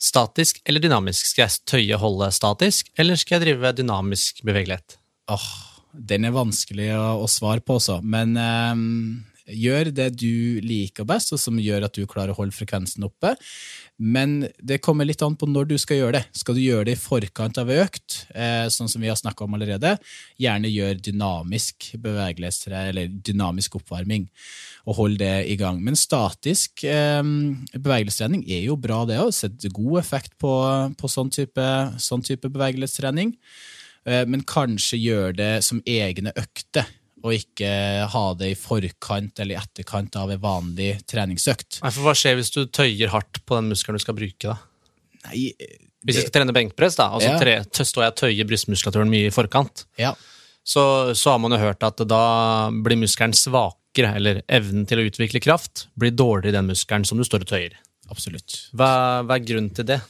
Statisk eller dynamisk? Skal jeg tøye holde statisk, eller skal jeg drive dynamisk bevegelighet? Åh, den er vanskelig å, å svare på også, men ehm, gjør det du liker best, og som gjør at du klarer å holde frekvensen oppe. Men det kommer litt an på når du skal gjøre det. Skal du gjøre det i forkant av økt, eh, sånn som vi har snakka om allerede, gjerne gjør dynamisk bevegelighetstrening, eller dynamisk oppvarming, og hold det i gang. Men statisk bevegelighetstrening er jo bra, det òg. Setter god effekt på, på sånn type, sånn type bevegelsestrening. Eh, Men kanskje gjør det som egne økter, og ikke ha det i forkant eller i etterkant av en vanlig treningsøkt. Nei, for Hva skjer hvis du tøyer hardt på den muskelen du skal bruke? da? Nei, Hvis jeg skal trene benkpress, da, og så Ja. står jeg og tøyer brystmuskulaturen mye i forkant, ja. så, så har man jo hørt at da blir muskelen svakere, eller evnen til å utvikle kraft blir dårligere i den muskelen som du står og tøyer. Absolutt. Hva, hva er grunnen til det?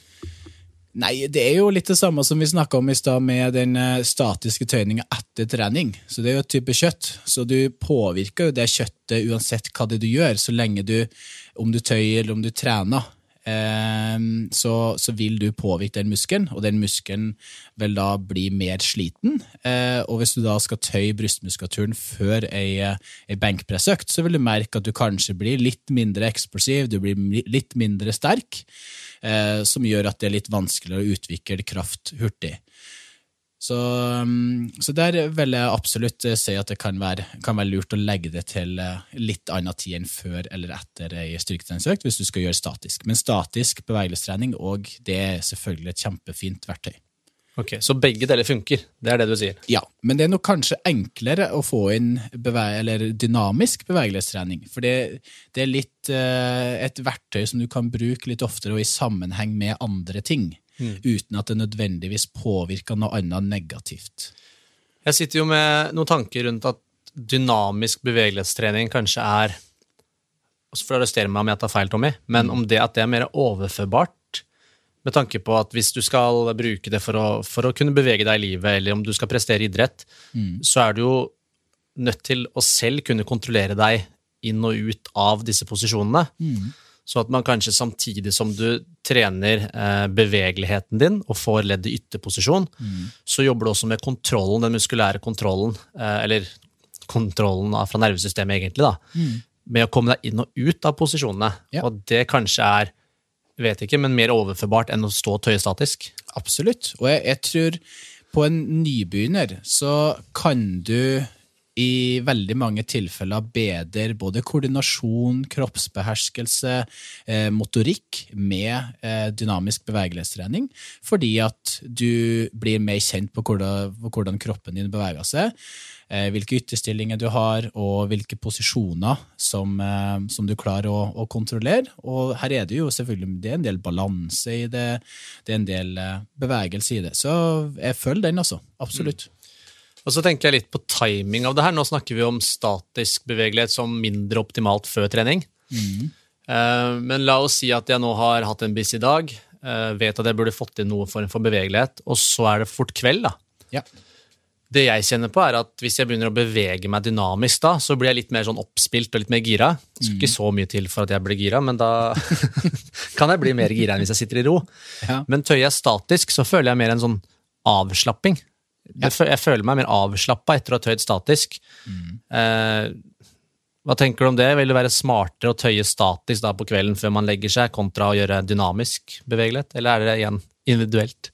Nei, det er jo litt det samme som vi snakka om i stad med den eh, statiske tøyninga etter trening. Så det er jo et type kjøtt. Så du påvirker jo det kjøttet uansett hva det du gjør, så lenge du, om du tøyer eller om du trener. eh, så, så vil du påvirke den muskelen, og den muskelen vil da bli mer sliten. Eh, og hvis du da skal tøye brystmuskulaturen før ei, eh, ei benkpressøkt, så vil du merke at du kanskje blir litt mindre eksplosiv, du blir litt mindre sterk eh, som gjør at det er litt vanskeligere å utvikle kraft hurtig. Så, um, så der vil jeg absolutt eh, si at det kan være, kan være lurt å legge det til eh, litt annen tid enn før eller etter ei styrketreningsøkt hvis du skal gjøre statisk. Men statisk bevegelsestrening og det er selvfølgelig et kjempefint verktøy. Ok, Så begge deler funker, det er det du sier? Ja, men det er nok kanskje enklere å få inn beve eller dynamisk bevegelighetstrening. For det, det er litt eh, et verktøy som du kan bruke litt oftere og i sammenheng med andre ting. Uten at det nødvendigvis påvirker noe annet negativt. Jeg sitter jo med noen tanker rundt at dynamisk bevegelighetstrening kanskje er og så får du arrestere meg om jeg tar feil, Tommy, men om det at det er mer overførbart med tanke på at hvis du skal bruke det for å, for å kunne bevege deg i livet, eller om du skal prestere idrett, så er du jo nødt til å selv kunne kontrollere deg inn og ut av disse posisjonene. Så at man kanskje samtidig som du trener eh, bevegeligheten din og får ledd i ytterposisjon, så jobber du også med kontrollen, den muskulære kontrollen, eh, eller kontrollen fra nervesystemet, egentlig, da, med å komme deg inn og ut av posisjonene. Ja. Og det kanskje er, vet ikke, men mer overførbart enn å stå tøyestatisk? Absolutt. Og jeg, jeg tror på en nybegynner så kan du i veldig mange tilfeller bedre både koordinasjon, kroppsbeherskelse, eh, motorikk med eh, dynamisk bevegelighetstrening, fordi at du blir mer kjent på hvordan, kroppen din beveger seg, hvilke ytterstillinger du har, og hvilke posisjoner som, eh, som du klarer å, å kontrollere. Og her er det jo selvfølgelig det er en del balanse i det, det er en del eh, bevegelse i det. Så jeg følger den, altså. Absolutt. Og så tenker jeg litt på timing av det her. Nå snakker vi om statisk bevegelighet som mindre optimalt før trening. Mm. men la oss si at jeg nå har hatt en busy dag, eh, vet at jeg burde fått inn noe form for bevegelighet, og så er det fort kveld, da. Ja. Det jeg kjenner på, er at hvis jeg begynner å bevege meg dynamisk da, så blir jeg litt mer sånn oppspilt og litt mer gira. Det skal ikke så mye til for at jeg blir gira, men da kan jeg bli mer gira enn hvis jeg sitter i ro. Ja. Men tøyer jeg statisk, så føler jeg mer en sånn avslapping. Jeg, føler meg mer avslappa etter å ha tøyd statisk. Eh, hva tenker du om det? Vil det være smartere å tøye statisk da på kvelden før man legger seg, kontra å gjøre dynamisk bevegelighet, eller er det igjen individuelt?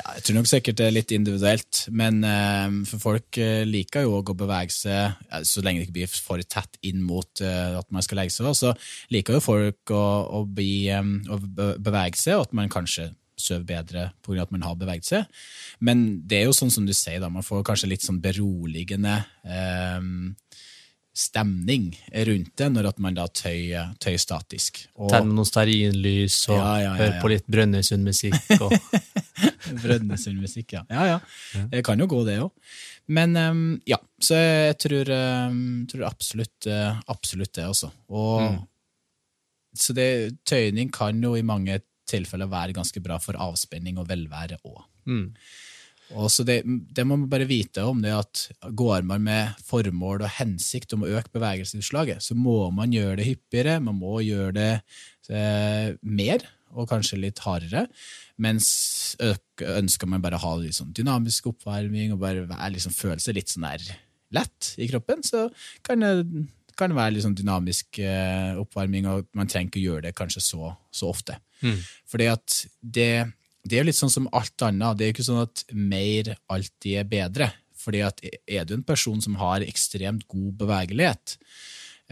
Ja, jeg tror nok sikkert det er litt individuelt, men eh, for folk eh, liker jo å bevege seg, så lenge det ikke blir for tett inn mot eh, at man skal legge seg, så liker jo folk å, å, bli, å bevege seg, og at man kanskje sover bedre av at man har beveget seg. Men det er jo sånn som du sier, da, man får kanskje litt sånn beroligende eh, stemning rundt det når at man da tøyer, tøyer statisk. Og Tenne noen stearinlys og Ja, ja, ja, høre ja. på litt Brønnøysundmusikk. Og... Brønnøysundmusikk, ja. ja. Ja, Det kan jo gå, det òg. Men um, ja, så jeg tror, um, tror absolutt, uh, absolutt det, altså. Og, Så det, tøyning kan jo i mange tilfeller være ganske bra for avspenning og velvære òg. Mm. Og så det, det må man bare vite om, det at går man med formål og hensikt om å øke bevegelsesutslaget, så må man gjøre det hyppigere, man må gjøre det eh, mer, og kanskje litt hardere. Mens ønsker man bare å ha litt sånn dynamisk oppvarming og bare være, liksom, føle seg litt sånn der lett i kroppen, så kan det, kan det være litt sånn dynamisk eh, oppvarming, og man trenger ikke å gjøre det kanskje så, så ofte. Fordi at det, det er jo litt sånn som alt annet. Det er jo ikke sånn at mer alltid er bedre. Fordi at er du en person som har ekstremt god bevegelighet,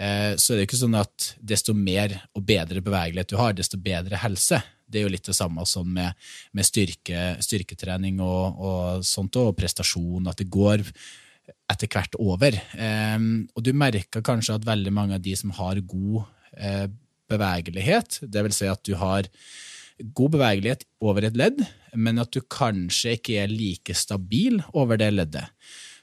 eh, så er det jo ikke sånn at desto mer og bedre bevegelighet du har, desto bedre helse. Det er jo litt det samme sånn med, med styrke, styrketrening og, og sånt, og prestasjon, at det går etter hvert over. Eh, og du merker kanskje at veldig mange av de som har god eh, bevegelighet, det vil si at du har god bevegelighet over et ledd, men at du kanskje ikke er like stabil over det leddet.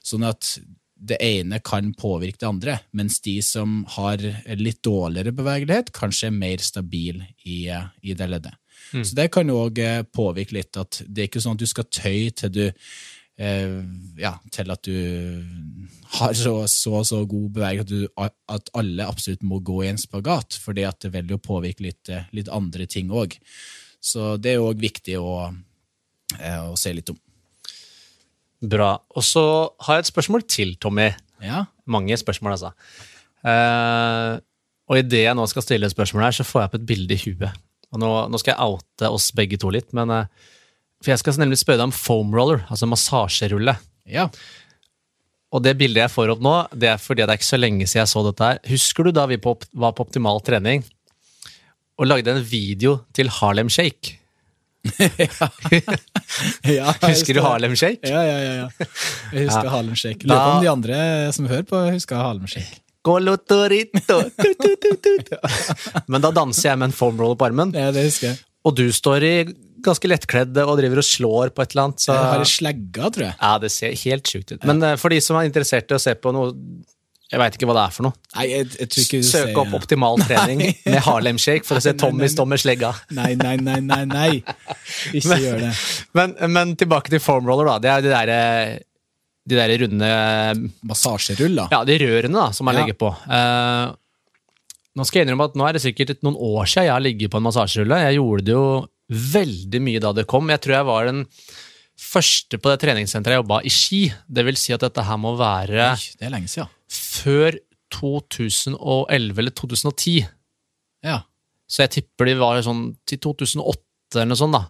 Sånn at det ene kan påvirke det andre, mens de som har litt dårligere bevegelighet, kanskje er mer stabil i, i det leddet. Så det kan jo òg påvirke litt at det er ikke sånn at du skal tøye til du eh, ja, til at du har så så, så god bevegelighet at, du, at alle absolutt må gå i en spagat, fordi at det vil jo påvirke litt, eh, litt andre ting òg. Så det er òg viktig å, eh, å se litt om. Bra. Og så har jeg et spørsmål til, Tommy. Ja, Mange spørsmål, altså. Eh, og idet jeg nå skal stille et spørsmål her, så får jeg opp et bilde i huet. Og nå, nå skal jeg oute oss begge to litt, men eh, For jeg skal nemlig spørre deg om foam roller, altså massasjerulle. ja. Og det bildet jeg får opp nå, det er fordi det er ikke så lenge siden jeg så dette her. Husker du da vi på, var på Optimal trening og lagde en video til Harlem Shake? ja Husker du Harlem Shake? Ja, ja, ja. Jeg husker Ja. Harlem Shake. Lurer på om de andre som hører på, husker Harlem Shake. Colotorito. Men da danser jeg med en foam roller på armen, Ja, det husker jeg. og du står i ganske lettkledd og driver og slår på et eller annet. Så Jeg har slegga, tror jeg. ja, det ser helt sjukt ut. Men eh, for de som er interessert i å se på noe Jeg veit ikke hva det er for noe. Nei, jeg, jeg tror ikke du Søk sier- opp optimal trening med Harlem Shake for å se Nei, nei, Tommy nei. stå med slegga. Nei, nei, nei, nei, nei. Ikke gjør det. Men, men tilbake til formroller, da. Det er de der, eh, de der runde Massasjeruller. Ja, de rørene da, som man Ja. legger på. Uh, nå skal jeg innrømme at nå er det sikkert noen år siden jeg har ligget på en massasjerulle. Jeg gjorde det jo veldig mye da det kom. Jeg tror jeg var den første på det treningssenteret jeg jobba i Ski. Det vil si at dette her må være Oi, det er lenge siden. Før 2011 eller 2010. Ja. Så jeg tipper de var sånn til 2008 eller noe sånt, da.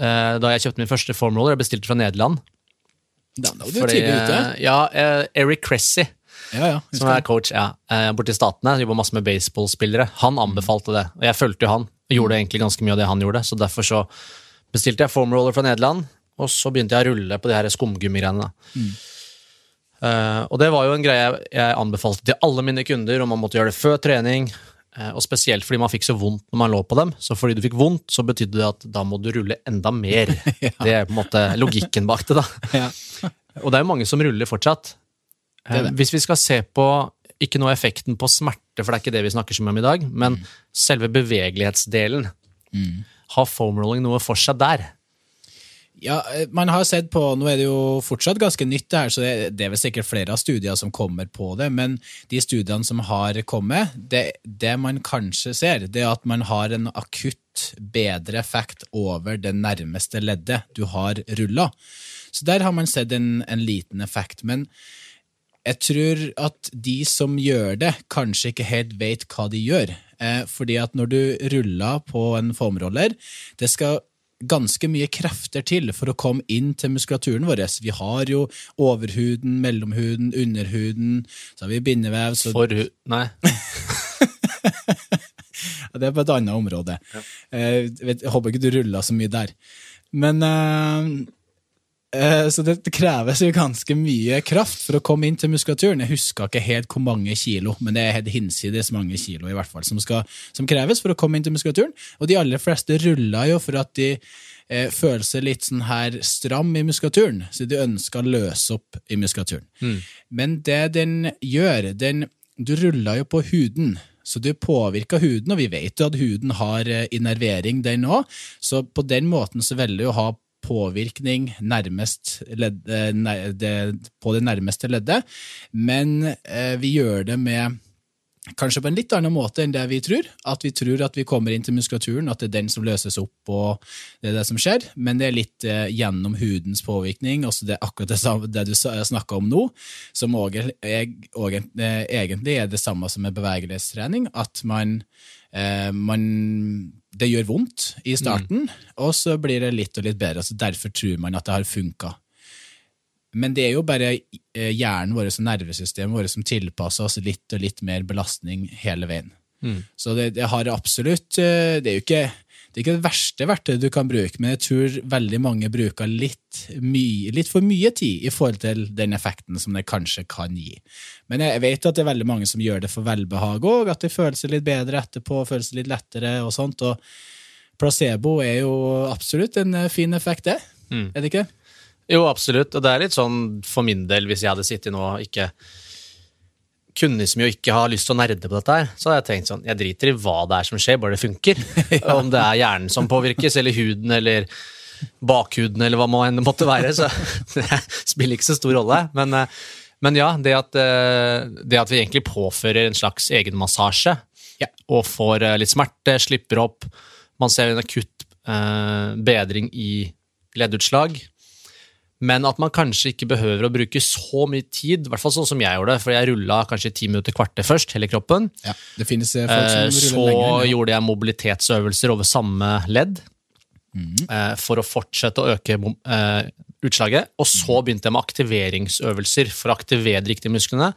Eh, Da jeg kjøpte min første formroller. Jeg bestilte fra Nederland. Da da var du Fordi, tidlig ute. Ja, eh, Eric Cressy. Ja, ja. som er coach ja, borti Statene, jobber masse med baseballspillere. Han anbefalte det, og jeg fulgte jo han. Jeg gjorde egentlig ganske mye av det han gjorde, så derfor så bestilte jeg formroller fra Nederland, og så begynte jeg å rulle på de her skumgummigreiene. da. Eh, og det var jo en greie jeg, anbefalte til alle mine kunder, og man måtte gjøre det før trening. Uh, og spesielt fordi man fikk så vondt når man lå på dem. Så fordi du fikk vondt, så betydde det at da må du rulle enda mer. Det er på en måte logikken bak det, da. Ja. Og det er jo mange som ruller fortsatt. det. Eh, Hvis vi skal se på ikke noe effekten på smerte, for det er ikke det vi snakker så mye om i dag, men selve bevegelighetsdelen. Har foamrolling noe for seg der? Ja, eh, man har sett på, Nå er det jo fortsatt ganske nytt, det her, så det, er vel sikkert flere av studier som kommer på det. Men de studiene som har kommet, det, det man kanskje ser, det er at man har en akutt bedre effekt over det nærmeste leddet du har rulla. Så der har man sett en, en liten effekt. Men jeg tror at de som gjør det, kanskje ikke helt vet hva de gjør. Eh, fordi at når du ruller på en foamroller, det skal ganske mye krefter til for å komme inn til muskulaturen vår. Vi har jo overhuden, mellomhuden, underhuden, så har vi bindevev. Så Forhu... Nei. Det er på et annet område. Ja. jeg håper ikke du ruller så mye der. Men eh, eh, Så det kreves jo ganske mye kraft for å komme inn til muskulaturen. Jeg husker ikke helt hvor mange kilo, men det er helt hinsides mange kilo i hvert fall, som, skal, som kreves for å komme inn til muskulaturen. Og de aller fleste ruller jo for at de eh, føler seg litt sånn her stram i muskulaturen, så de ønsker å løse opp i muskulaturen. Men det den gjør, den, du ruller jo på huden, så du påvirker huden, og vi vet jo at huden har eh, innervering, den òg, så på den måten så velger du å ha påvirkning nærmest ledd, eh, nei- det, på det nærmeste leddet, men eh, vi gjør det med Kanskje på en litt annen måte enn det vi tror. At vi tror at vi kommer inn til muskulaturen, at det er den som løses opp, og det er det som skjer. Men det er litt eh, gjennom hudens påvirkning, også det akkurat det, samme- det du snakka om nå, som også er, også, eh, egentlig er det samme som med bevegelighetstrening. At man, eh, man Det gjør vondt i starten, og så blir det litt og litt bedre. så Derfor tror man at det har funka. Men det er jo bare eh, hjernen vår og nervesystemet vårt som tilpasser oss litt og litt mer belastning hele veien. Så det, det har absolutt eh, Det er jo ikke det er ikke det verste verktøyet du kan bruke, men jeg tror veldig mange bruker litt, mye, litt for mye tid i forhold til den effekten som det kanskje kan gi. Men jeg vet at det er veldig mange som gjør det for velbehag òg, at de føler seg litt bedre etterpå, føler seg litt lettere og sånt. og Placebo er jo absolutt en eh, fin effekt, det. Er det ikke? Jo, absolutt. Og det er litt sånn for min del, hvis jeg hadde sittet nå og ikke kunne som jo ikke har lyst til å nerde på dette her, så har jeg tenkt sånn Jeg driter i hva det er som skjer, bare det funker. Om det er hjernen som påvirkes, eller huden, eller bakhuden, eller hva må enn det måtte være. Så det spiller ikke så stor rolle. Men, eh, men ja, det at, eh, det at vi egentlig påfører en slags egenmassasje Ja. og får eh, litt smerte, slipper opp, man ser en akutt bedring i leddutslag. Men at man kanskje ikke behøver å bruke så mye tid, i hvert fall sånn som jeg gjorde, for jeg rulla kanskje ti minutter, kvarter først, hele kroppen. Ja, det finnes eh, folk som Eh, ruller Så lenger. ja. gjorde jeg mobilitetsøvelser over samme ledd mm. for å fortsette å øke utslaget. Og så begynte jeg med aktiveringsøvelser for å aktivere de riktige musklene.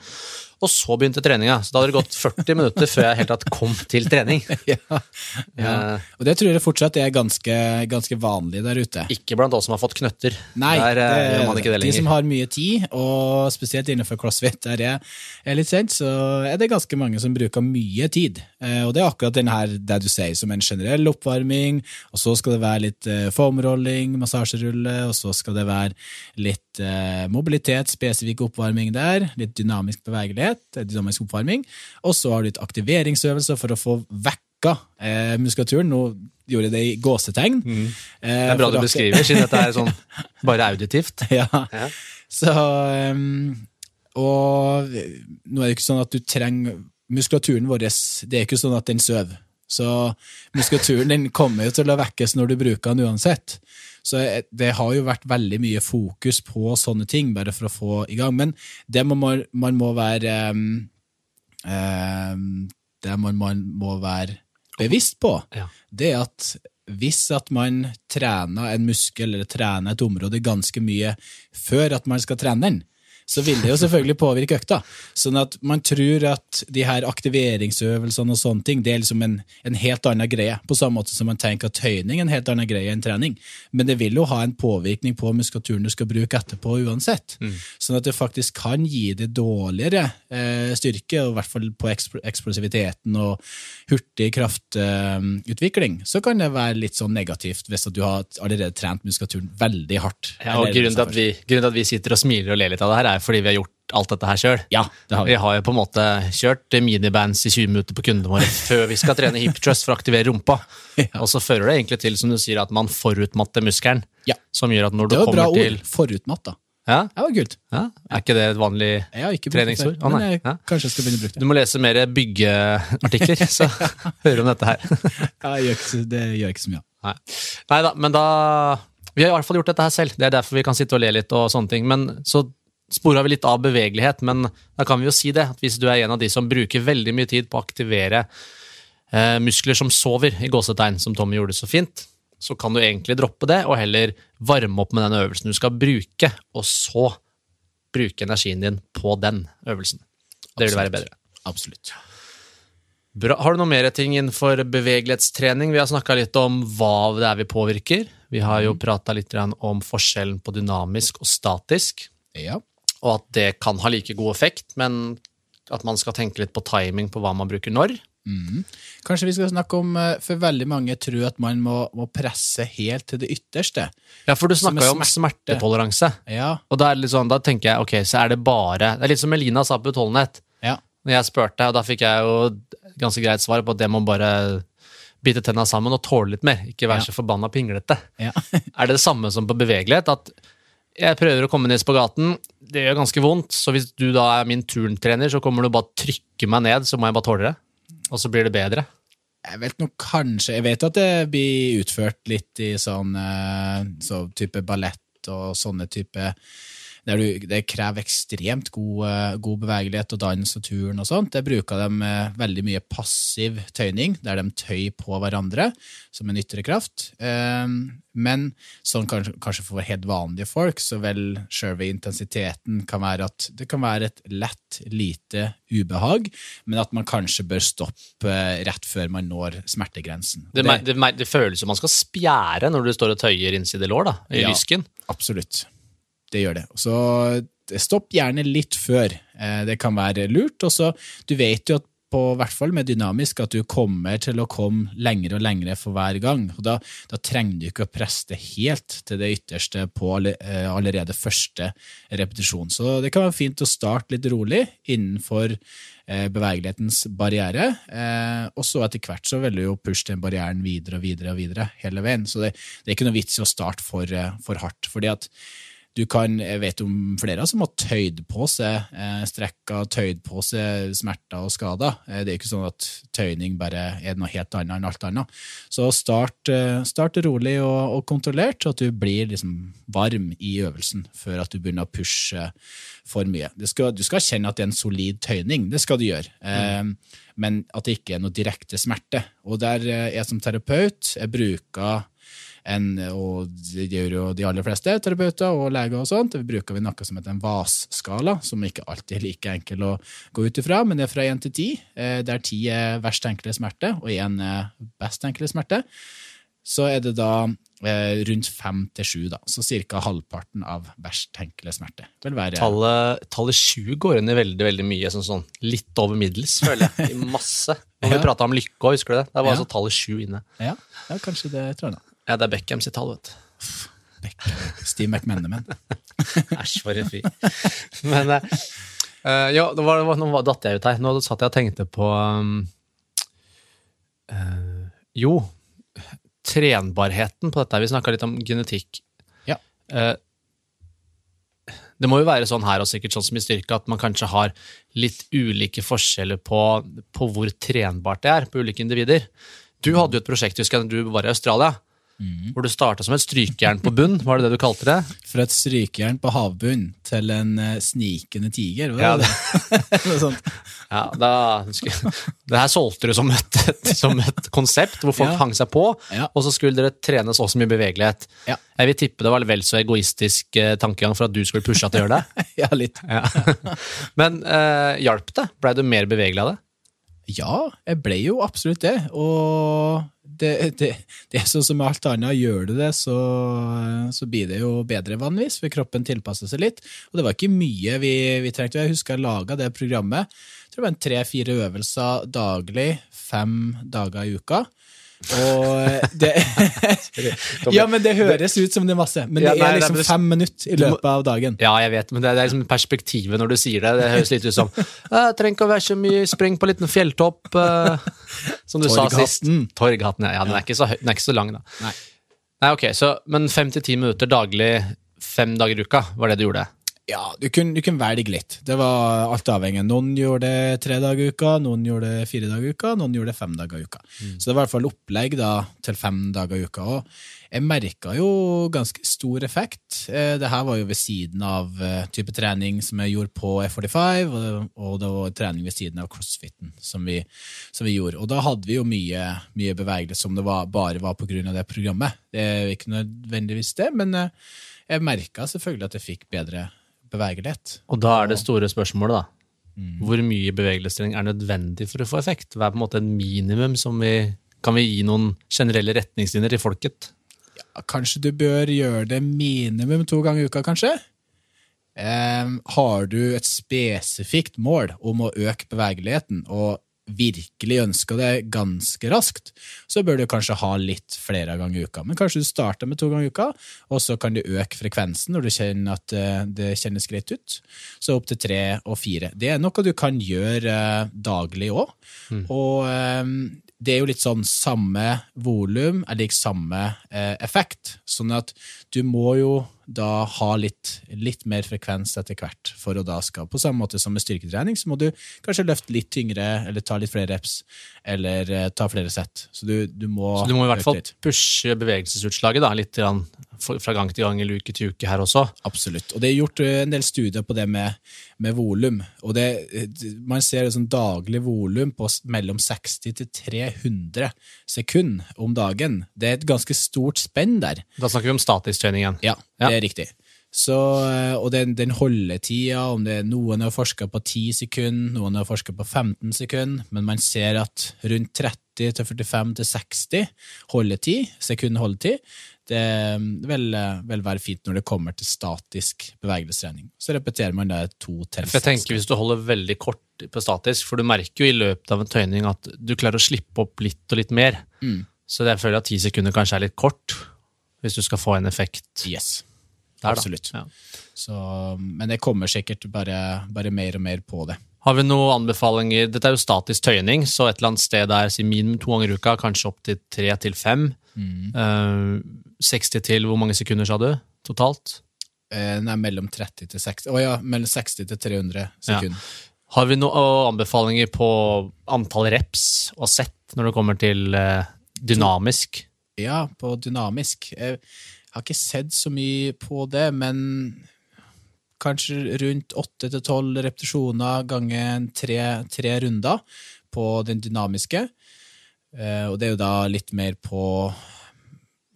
Og så begynte treninga. Så da hadde det gått 40 minutter før jeg helt tatt kom til trening. ja, ja. Eh, Og det tror jeg fortsatt er ganske, ganske vanlig der ute. ikke blant oss som har fått knøtter. Nei, Der eh, det- gjør man ikke det de som har mye tid, og spesielt innenfor crossfit, der jeg er litt sent, så er det ganske mange som bruker mye tid. Eh, Og det er akkurat den her, det du sier, som en generell oppvarming, og så skal det være litt foamrolling, massasjerulle, og så skal det være litt mobilitet, spesifikk oppvarming der, litt dynamisk bevegelighet, eh, dynamisk oppvarming, og så har du litt aktiveringsøvelser for å få vekka eh, muskulaturen. Nå gjorde jeg det i gåsetegn. Mm. Eh, Det er bra du beskriver, siden dette er sånn bare auditivt. ja. Ja. Så um, Og nå er det ikke sånn at du trenger Muskulaturen vår det er ikke sånn at den sover. Så muskulaturen den kommer jo til å vekkes når du bruker den uansett. Så det har jo vært veldig mye fokus på sånne ting, bare for å få i gang. Men det må man, man må være um, um, Det man, man må være bevisst på, Ja. det er at hvis at man trener en muskel eller trener et område ganske mye før at man skal trene den, så vil det jo selvfølgelig påvirke økta. Sånn at man tror at de her aktiveringsøvelsene og sånne ting, det er liksom en, en helt annen greie. På samme måte som man tenker at tøyning er en helt annen greie enn trening. Men det vil jo ha en påvirkning på muskulaturen du skal bruke etterpå uansett. Sånn at det faktisk kan gi det dårligere eh, styrke, og i hvert fall på eksplosiviteten og hurtig kraftutvikling. så kan det være litt sånn negativt hvis du har allerede trent muskulaturen veldig hardt. Ja, og grunnen til, at vi, grunnen til at vi sitter og smiler og ler litt av det her, er fordi vi har gjort alt dette her sjøl. Ja, det har vi. Vi har jo på en måte kjørt minibands i 20 minutter på kundene våre før vi skal trene hip thrust for å aktivere rumpa. Og så fører det egentlig til, som du sier, at man forutmatter muskelen. Ja. Som gjør at når du Det var bra kommer ord. til Forutmatt, da. ja, Det var kult. ja, Er ikke det et vanlig Treningsord? Å, nei. jeg Ja. kanskje jeg skal begynne å bruke det. Du må lese mer byggeartikler, så hører om dette her. Ja, jeg gjør ikke, det gjør ikke så mye. Nei. da, men da Vi har i hvert fall gjort dette her selv. Det er derfor vi kan sitte og le litt og sånne ting. Men så spora vi litt av bevegelighet, men da kan vi jo si det. At hvis du er en av de som bruker veldig mye tid på å aktivere eh, muskler som sover, i gåsetegn, som Tommy gjorde så fint, så kan du egentlig droppe det, og heller varme opp med den øvelsen du skal bruke, og så bruke energien din på den øvelsen. Det vil være bedre. Absolutt. Bra. Har du noe mer ting innenfor bevegelighetstrening? Vi har snakka litt om hva det er vi påvirker. Vi har jo prata litt om forskjellen på dynamisk og statisk, Ja. Og at det kan ha like god effekt, men at man skal tenke litt på timing på hva man bruker når. Kanskje vi skal snakke om, eh, for veldig mange tror at man må, må presse helt til det ytterste. Ja, for du snakka jo om smertetoleranse, Ja, og er sånn, da tenker jeg ok, så er det bare Det er litt som Elina sa på utholdenhet. ja, Når jeg spurte, og da fikk jeg jo ganske greit svar på at det må bare bite tenna sammen og tåle litt mer. Ikke være så forbanna pinglete. ja. Er det det samme som på bevegelighet? At jeg prøver å komme ned i spagaten, det gjør ganske vondt, så hvis du da er min turntrener, så kommer du bare trykke meg ned, så må jeg bare tåle det. Og så blir det bedre. Jeg vet nok kanskje Jeg vet at det blir utført litt i sånn eh, så type ballett og sånne type der du, det krever ekstremt god, eh, god bevegelighet og dans og turn og sånt. Der bruker de eh, veldig mye passiv tøyning, der de tøyer på hverandre som en ytre kraft. Eh, Men sånn kanskje, for helt vanlige folk, så vel selve intensiteten kan være at det kan være et lett, lite ubehag, men at man kanskje bør stoppe eh, rett før man når smertegrensen. Det, det, det, det føles som man skal spjære når du står og tøyer innside lår, da, i Ja. lysken. Absolutt. Det gjør det. Så stopp gjerne litt før. Eh, Det kan være lurt. Og så, du vet jo at på hvert fall med dynamisk, at du kommer til å komme lengre og lengre for hver gang. Og da, da trenger du ikke å presse det helt til det ytterste på eh, allerede første repetisjon. Så det kan være fint å starte litt rolig innenfor eh, bevegelighetens barriere, eh, og så etter hvert så vil du jo pushe den barrieren videre og videre og videre hele veien. Så det, det er ikke noe vits i å starte for, for hardt. fordi at du kan, Jeg vet om flere som har tøyd på seg strekker, tøyd på seg smerter og skader. Eh, det er ikke sånn at tøyning bare er noe helt annet enn alt annet. Så start, eh, start rolig og, og, kontrollert, så at du blir liksom varm i øvelsen før at du begynner å pushe for mye. Skal, du skal kjenne at det er en solid tøyning, det skal du gjøre. Mm. Eh, men at det ikke er noe direkte smerte. Og der er jeg som terapeut jeg bruker en, og det gjør jo de aller fleste terapeuter og leger. og sånt, Vi bruker vi noe som heter en VAS-skala, som ikke alltid er like enkel å gå ut ifra, men det er fra én til ti, eh, der ti er verst tenkelige smerte og én er best tenkelige smerte. Så er det da eh, rundt fem til sju. Så ca. halvparten av verst tenkelig smerte. Være, tallet, sju går inn i veldig veldig mye, sånn, sånn litt over middels, føler jeg. I masse. Når vi ja. prata om lykke òg, husker du det? Der var ja. altså tallet sju inne. Ja. ja, kanskje det, tror jeg da. Ja, det er Beckham sitt tall, vet du. Beckham. Steve McManaman. Æsj, for en fyr. Men uh, ja, det var, nå datt jeg ut her. Nå satt jeg og tenkte på um, uh, Jo, trenbarheten på dette. Vi snakka litt om genetikk. Ja. Uh, det må jo være sånn her, og sikkert sånn som i styrke, at man kanskje har litt ulike forskjeller på, på hvor trenbart det er på ulike individer. Du hadde jo et prosjekt, husker jeg, du var i Australia. Mm. Hvor du starta som et strykejern på bunn, var det det du kalte det? Fra et strykejern på havbunn til en uh, snikende tiger, var det ja, det? Noe sånt. Ja, da, det her solgte du som et, som et konsept hvor folk ja. hang seg på, ja. og så skulle dere trene så mye bevegelighet. Ja. Jeg vil tippe det var vel så egoistisk uh, tankegang for at du skulle pushe til å gjøre det? ja, litt. Men uh, hjalp det? Blei du mer bevegelig av det? Ja, jeg ble jo absolutt det. Og det, det, det, er sånn som alt annet. Gjør du det, så, så, blir det jo bedre vanligvis, for kroppen tilpasser seg litt. Og det var ikke mye vi, vi trengte. Jeg husker jeg laga det programmet. Jeg tror det var tre-fire øvelser daglig, fem dager i uka. Og det Ja, men det høres ut som det er masse, men det er liksom fem minutter i løpet av dagen. Ja, jeg vet, men det er liksom perspektivet når du sier det. Det høres litt ut som Jeg trenger ikke å være så mye spring på en liten fjelltopp, uh, som du sa sist. Torghatten. Ja, den er, så, den er ikke så, lang, da. Nei, Nei ok, så, Men fem til ti minutter daglig fem dager i uka var det du gjorde? Ja, du kunne, du kunne, velge litt. Det var alt avhengig. Noen gjorde det tre dager i uka, noen gjorde det fire dager i uka, noen gjorde det fem dager i uka. Mm. Så det var i hvert fall opplegg da, til fem dager i uka. Og jeg merka jo ganske stor effekt. Eh, det her var jo ved siden av eh, type trening som jeg gjorde på F45, og det var trening ved siden av crossfiten som vi, som vi gjorde. Og da hadde vi jo mye, mye bevegelse som det var, bare var på grunn av det programmet. Det er ikke nødvendigvis det, men eh, jeg merka selvfølgelig at jeg fikk bedre bevegelighet. Og da er det store spørsmålet, da. Mm. Hvor mye bevegelighetstrening er nødvendig for å få effekt? Hva er på en måte en minimum som vi Kan vi gi noen generelle retningslinjer til folket? Ja, kanskje du bør gjøre det minimum to ganger i uka, kanskje? Um, har du et spesifikt mål om å øke bevegeligheten, og virkelig ønsker det ganske raskt, så bør du kanskje ha litt flere ganger i uka. Men kanskje du starter med to ganger i uka, og så kan du øke frekvensen når du kjenner at eh, det kjennes greit ut. Så opp til tre og fire. Det er noe du kan gjøre eh, daglig òg. Mm. Og eh, det er jo litt sånn samme volum er lik samme effekt. Sånn at du må jo da ha litt, litt, mer frekvens etter hvert. for å da skal, På samme måte som med styrketrening, så må du kanskje løfte litt tyngre, eller ta litt flere reps, eller uh, ta flere sett. Så du, du, må Så du må i hvert fall pushe bevegelsesutslaget da, litt fra gang til gang eller uke til uke her også? Absolutt. Og det er gjort uh, en del studier på det med, med volum. Og det, man ser sånn daglig volum på mellom 60 til 300 sekunder om dagen. Det er et ganske stort spenn der. Da snakker vi om statisk trening igjen? Ja, det er riktig. Så, eh, og den, den holdetida, om det er noen har forska på 10 sekunder, noen har forska på 15 sekunder, men man ser at rundt 30 til 45 til 60 holdetid, sekund holdetid, Det vil, vil være fint når det kommer til statisk bevegelsestrening. Så repeterer man det to til jeg tenker Hvis du holder veldig kort på statisk, for du merker jo i løpet av en tøyning at du klarer å slippe opp litt og litt mer. Mm. Så jeg føler at ti sekunder kanskje er litt kort, hvis du skal få en effekt Yes. Der. Absolutt. Ja. Så, men det kommer sikkert bare, bare mer og mer på det. Har vi noen anbefalinger? Dette er jo statisk tøyning, så et eller annet sted der si minimum to ganger i uka, kanskje opp til tre til fem. Mm. Eh, 60 til hvor mange sekunder, sa du? Totalt? Eh, Nei, mellom 30 til 60 Å ja, mellom 60 til 300 sekunder. Har vi noen anbefalinger på antall reps og sett når det kommer til eh, dynamisk? Ja, på dynamisk. Har ikke sett så mye på det, men kanskje rundt 8 til 12 repetisjoner ganger tre, tre runder på den dynamiske. Eh, Og det er jo da litt mer på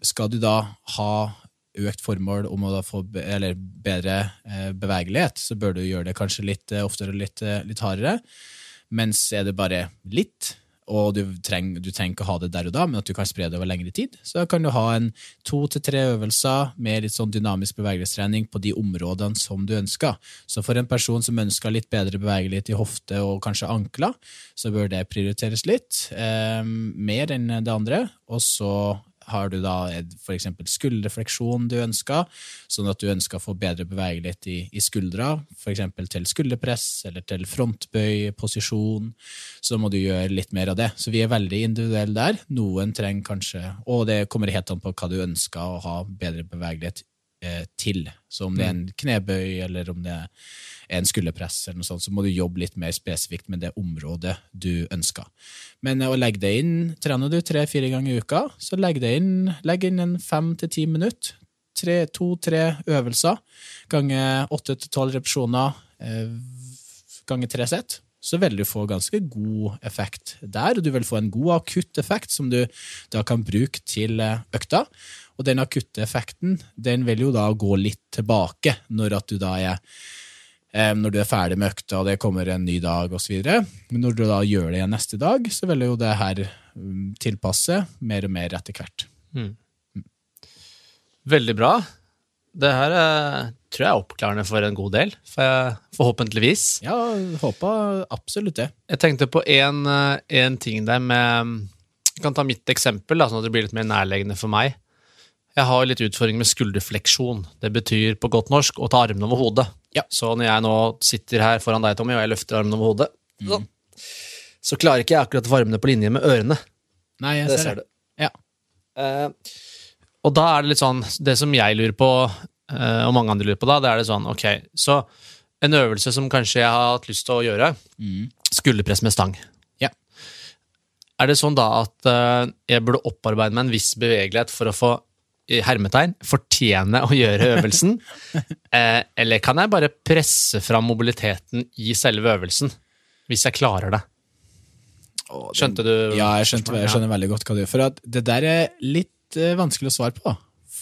Skal du da ha økt formål om å få bedre eh, bevegelighet, så bør du gjøre det kanskje litt eh, oftere og litt, litt hardere. Mens er det bare litt, og du trenger, du trenger ikke ha det der og da, men at du kan spre det over lengre tid, så kan du ha en to til tre øvelser med litt sånn dynamisk bevegelighetstrening på de områdene som du ønsker. Så for en person som ønsker litt bedre bevegelighet i hofte og kanskje ankler, så bør det prioriteres litt, eh, mer enn det andre. Og så har du da f.eks. skulderfleksjon du ønsker, sånn at du ønsker å få bedre bevegelighet i, i skuldra, eksempel til skulderpress eller til frontbøyposisjon, så må du gjøre litt mer av det. Så vi er veldig individuelle der. Noen trenger kanskje, og det kommer helt an på hva du ønsker å ha bedre bevegelighet eh, til. Så om det er en knebøy, eller om det er en skulderpress, eller noe sånt, så må du jobbe litt mer spesifikt med det området du ønsker. Men eh, å legge det inn, trener du tre-fire ganger i uka, så legg det inn, legg inn en fem til ti minutter. Tre, To-tre øvelser ganger åtte til tolv repetisjoner eh, ganger tre sett. Så vil du få ganske god effekt der, og du vil få en god akutt effekt som du da kan bruke til eh, økta. Og den akutte effekten den vil jo da gå litt tilbake når at du da er når du er ferdig med økta og det kommer en ny dag osv. Men når du da gjør det igjen neste dag, så vil jo det her mm, tilpasse mer og mer etter hvert. Veldig bra. Det her tror jeg er oppklarende for en god del, forhåpentligvis. Ja, håpa absolutt det. Jeg tenkte på en, eh, en ting der med Jeg kan ta mitt eksempel, da, sånn at det blir litt mer nærleggende for meg. Jeg har litt utfordringer med skulderfleksjon. Det betyr på godt norsk å ta armene over hodet. Ja. Så når jeg nå sitter her foran deg, Tommy, og jeg løfter armene over hodet, mm. så klarer ikke jeg akkurat å få armene på linje med ørene. Nei, jeg Det ser ser det. du. Ja. Uh, og da er det litt sånn Det som jeg lurer på, uh, og mange andre lurer på da, det er det sånn Ok, så en øvelse som kanskje jeg har hatt lyst til å gjøre, skulderpress med stang. Ja. Er det sånn da at uh, jeg burde opparbeide meg en viss bevegelighet for å få hermetegn, fortjene å gjøre øvelsen? eh, eller kan jeg bare presse fram mobiliteten i selve øvelsen, hvis jeg klarer det? Skjønte du? Ja, jeg, skjønte, jeg skjønner veldig godt hva du gjør. For at det der er litt eh, vanskelig å svare på.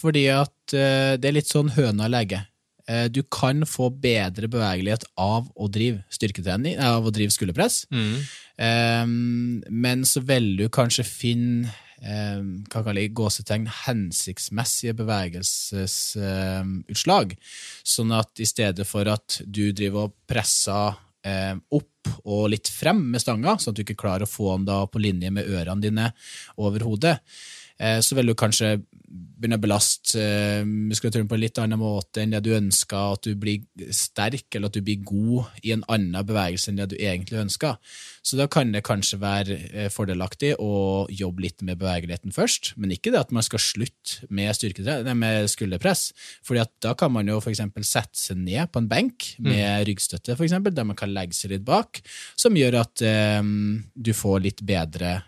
Fordi at eh, det er litt sånn høna og. Eh, du kan få bedre bevegelighet av å drive styrketrening, av å drive skulderpress. Mm. Eh, men så vil du kanskje finne hva kaller jeg, gåsetegn hensiktsmessige bevegelsesutslag. sånn at i stedet for at du driver og presser eh, opp og litt frem med stanga, sånn at du ikke klarer å få den da på linje med ørene dine over hodet, eh, så vil du kanskje begynne å belaste eh, muskulaturen på en litt annen måte enn det du ønsker, at du blir sterk eller at du blir god i en annen bevegelse enn det du egentlig ønsker. Så da kan det kanskje være eh, fordelaktig å jobbe litt med bevegeligheten først, men ikke det at man skal slutte med, nei, med skulderpress, fordi da kan man jo for eksempel sette seg ned på en benk med ryggstøtte, for eksempel, der man kan legge seg litt bak, som gjør at um, du får litt bedre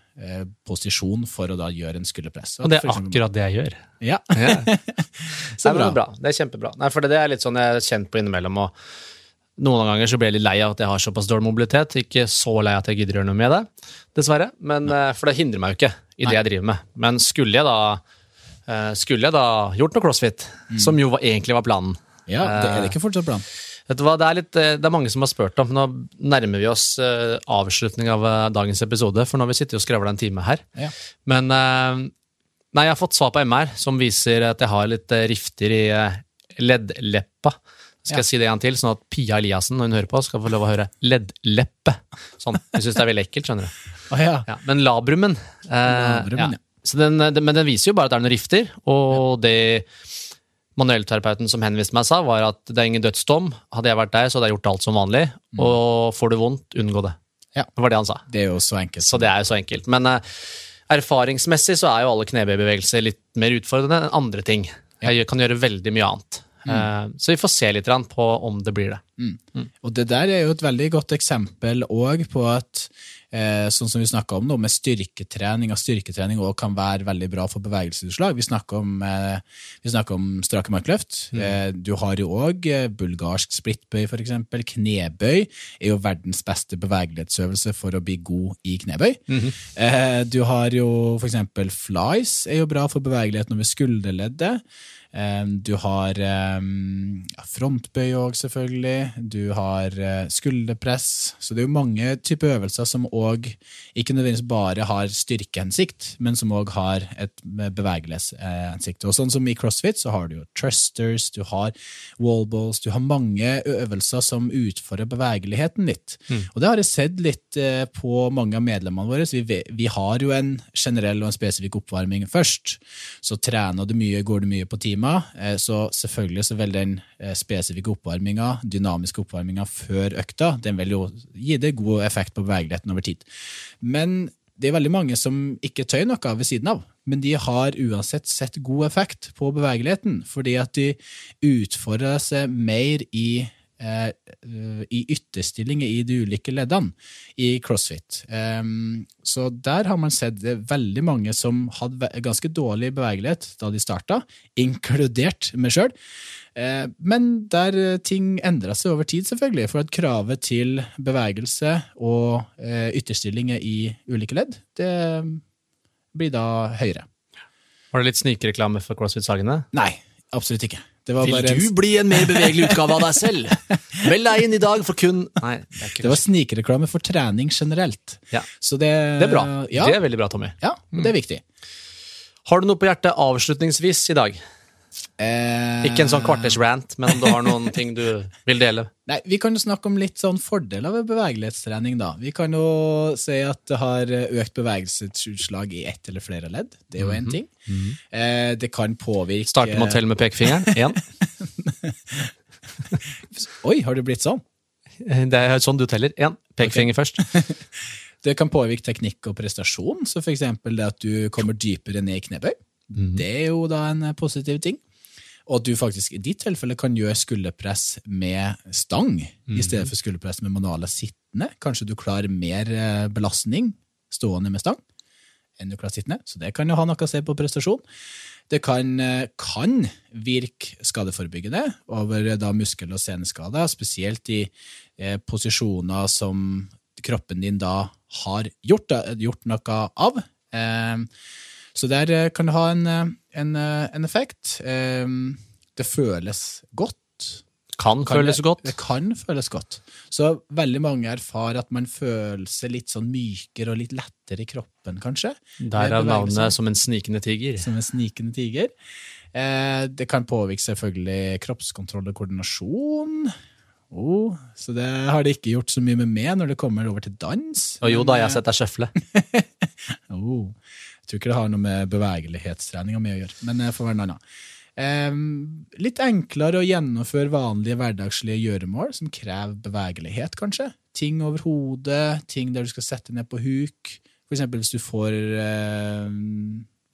posisjon for å da gjøre en skulderpress. Og det er eksempel- akkurat det jeg gjør. Ja, Ja. så men det er bra. Det er kjempebra. Nei, for det er litt sånn jeg har kjent på innimellom. og Noen ganger så blir jeg litt lei av at jeg har såpass dårlig mobilitet. Ikke så lei at jeg gidder å gjøre noe med det, dessverre. Men, eh, for det hindrer meg jo ikke i det Nei. jeg driver med. Men skulle jeg da eh, skulle jeg da gjort noe crossfit, som jo egentlig var planen Ja, det er det ikke fortsatt planen. Vet du hva, det er, litt, eh, det er mange som har spurt om. Nå nærmer vi oss eh, avslutning av eh, dagens episode, for nå har vi sittet og skravla en time her. Ja. Men Nei, jeg har fått svar på MR som viser at jeg har litt rifter i leddleppa. Skal Ja. jeg si det en til, sånn at Pia Eliassen, når hun hører på, skal få lov å høre leddleppe. Sånn. Hun syns det er veldig ekkelt, skjønner du. Oh, ja. Ja, men labrumen, eh, Labrumen, ja. Så den, den, Men den viser jo bare at det er noen rifter, og det manuellterapeuten som henviste meg, sa, var at det er ingen dødsdom. Hadde jeg vært der, så hadde jeg gjort alt som vanlig. Og får du vondt, unngå det. Ja. Det var det han sa. Det er jo så enkelt. Så det er jo så enkelt. Men uh, erfaringsmessig så er jo alle knebøybevegelser litt mer utfordrende enn andre ting. Jeg kan gjøre veldig mye annet. Eh, så vi får se litt på om det blir det. Og det der er jo et veldig godt eksempel òg på at sånn som vi snakka om nå, med styrketrening, og styrketrening også kan være veldig bra for bevegelsesutslag. Vi snakker om, eh, vi snakker om strake markløft. Eh, du har jo òg eh, bulgarsk splittbøy, for eksempel. Knebøy er jo verdens beste bevegelighetsøvelse for å bli god i knebøy. eh, du har jo for eksempel flies, er jo bra for bevegeligheten over skulderleddet. Du har frontbøy òg, selvfølgelig. Du har eh, skulderpress. Så det er jo mange typer øvelser som òg ikke nødvendigvis bare har styrkehensikt, men som òg har et bevegelighetshensikt. Og sånn som i CrossFit så har du jo trusters, du har wallballs, du har mange øvelser som utfordrer bevegeligheten litt. Og det har jeg sett litt eh, på mange av medlemmene våre. Vi, vi har jo en generell og en spesifikk oppvarming først. Så trener du mye, går du mye på timer, eh, så selvfølgelig så vil den eh, spesifikke oppvarminga, dynamiske oppvarminga før økta, den vil jo gi det god effekt på bevegeligheten over tid. Men det er veldig mange som ikke tøyer noe ved siden av, men de har uansett sett god effekt på bevegeligheten, fordi at de utfordrer seg mer i i ytterstillinger i de ulike leddene i crossfit. Så der har man sett veldig mange som hadde ganske dårlig bevegelighet da de starta, inkludert meg sjøl. Eh, men der eh, ting endra seg over tid, selvfølgelig, for at kravet til bevegelse og eh, ytterstillinger i ulike ledd, det blir da høyere. Var det litt snikreklame for CrossFit Sagene? Nei, absolutt ikke. Det var, Vil bare en, du bli en mer bevegelig utgave av deg selv? Meld deg inn i dag for kun Nei, det det var snikreklame for trening generelt. Ja. Så det, Det er bra. Ja, Det er veldig bra, Tommy. ja det er viktig. Har du noe på hjertet avslutningsvis i dag? Eh, Ikke en sånn kvartersrant, men om du har noen ting du vil dele? Nei, Vi kan jo snakke om litt sånn fordeler ved bevegelighetstrening. da. Vi kan jo si at det har økt bevegelsesutslag i ett eller flere ledd. Det er jo én ting. Eh, det kan påvirke Starte med å telle med pekefingeren. Én. Oi, har det blitt sånn? Det er sånn du teller. Én. Pekefinger først. Det kan påvirke teknikk og prestasjon, så eksempel det at du kommer dypere ned i knebøy. Det er jo da en positiv ting. Og at du faktisk i ditt tilfelle kan gjøre skulderpress med stang i stedet for skulderpress med manualer sittende. Kanskje du klarer mer eh, belastning stående med stang enn du klarer sittende. Så det kan jo ha noe å si på prestasjon. Det kan, eh, kan virke skadeforebyggende over eh, da muskel- og seneskader, spesielt i eh, posisjoner som kroppen din da har gjort, gjort noe av. Eh, så der eh, kan det ha en, eh, en, eh, en effekt. Det føles godt. Kan Kan føles godt. Det kan føles godt. Så veldig mange erfarer at man føler seg litt sånn mykere og litt lettere i kroppen, kanskje. Der er navnet som en snikende tiger. Som en snikende tiger. Eh, det kan påvirke selvfølgelig kroppskontroll og koordinasjon. Oh, så det har det ikke gjort så mye med meg når det kommer over til dans. Og jo da, jeg har sett deg sjøfle. Oh, jeg tror ikke det har noe med bevegelighetstreninga med å gjøre, men jeg får være noe annet. Eh, litt enklere å gjennomføre vanlige hverdagslige gjøremål som krever bevegelighet, kanskje. Ting over hodet, ting der du skal sette ned på huk. For eksempel hvis du får eh,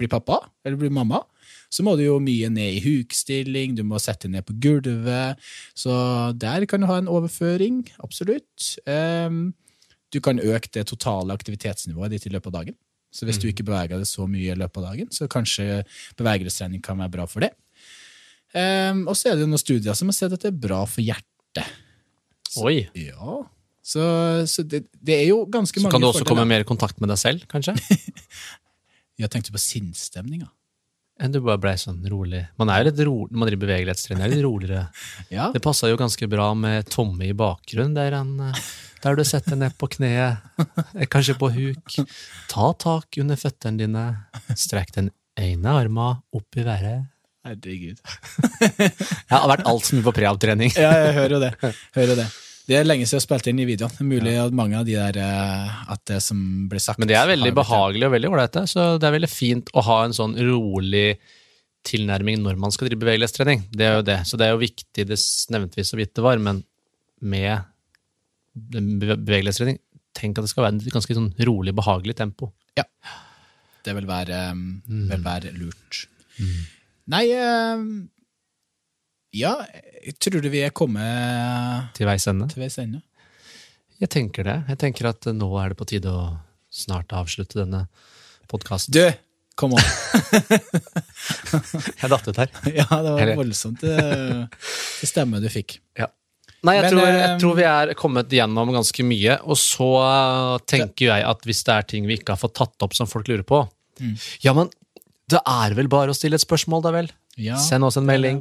bli pappa, eller bli mamma, så må du jo mye ned i hukstilling, du må sette ned på gulvet. Så der kan du ha en overføring, absolutt. Eh, du kan øke det totale aktivitetsnivået ditt i løpet av dagen. Så hvis du ikke beveger deg så mye i løpet av dagen, så kanskje bevegelsetrening kan være bra for det. Um, og så er det noen studier som har sett at det er bra for hjertet. Oi. Ja, så, så det, det er jo ganske Så mange kan du også komme mer i kontakt med deg selv, kanskje? Jeg tenkte på sinnsstemninga. Enn du bare ble sånn rolig. Man er jo litt rolig, man driver bevegelighetstrening, er litt roligere. Ja, Det passa jo ganske bra med Tomme i bakgrunnen, der, han, eh, der du setter ned på kneet, eh, kanskje på huk. Ta tak under føttene dine, strekk den ene arma opp i været. Herregud. Jeg har vært altfor mye på preavtrening. Ja, jeg hører jo det. Hører det. Det er lenge siden jeg har spilt inn i videoen. Det er mulig at mange av de der eh, at det som blir sagt Men det er veldig behagelig og veldig ålreite, så det er veldig fint å ha en sånn rolig tilnærming når man skal drive bevegelighetstrening. Det er jo det. Så det er jo viktig, det nevnte vi så vidt det var, men med bevegelighetstrening, tenk at det skal være et ganske sånn rolig, behagelig tempo. Ja. Det vil være, um, Mm. vil være lurt. Nei um, Ja, jeg tror du vi er kommet Til veis ende. til veis ende? Jeg tenker det. Jeg tenker at nå er det på tide å snart avslutte denne podkasten. Du, kom on! Jeg datt ut her. ja, det var voldsomt det, det stemme du fikk. Nei, jeg, Men, tror, eh, jeg tror vi er kommet gjennom ganske mye, og så eh, tenker jeg at hvis det er ting vi ikke har fått tatt opp som folk lurer på Mm. Ja, men det er vel bare å stille et spørsmål, da vel? Ja, Send oss en melding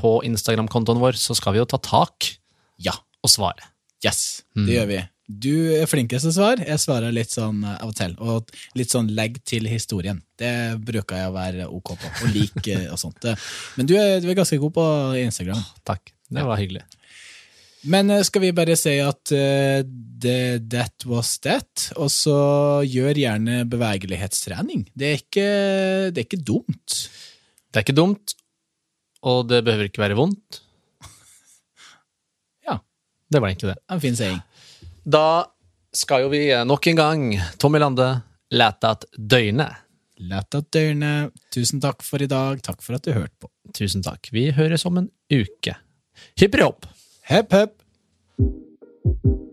på Instagram-kontoen vår, så skal vi jo ta tak ja. og svare. Yes, Mm. det gjør vi. Du er flinkest til å svare. Jeg svarer litt sånn eh, av og til. Og litt sånn legg til historien. Det bruker jeg å være ok på. Og like og sånt. Men du er, du er ganske god på Instagram. Takk. Det var hyggelig. Men eh, skal vi bare si at uh, the, that was that, og så gjør gjerne bevegelighetstrening. Det er ikke, det er ikke dumt. Det er ikke dumt, og det behøver ikke være vondt. Ja. Det var egentlig det. En fin saying. Da skal jo vi nok en gang, Tommy Lande, lete at døgnet. Lete at døgnet. Tusen takk for i dag. Takk for at du hørte på. Tusen takk. Vi høres om en uke. Hipp hipp! Hepp, hepp.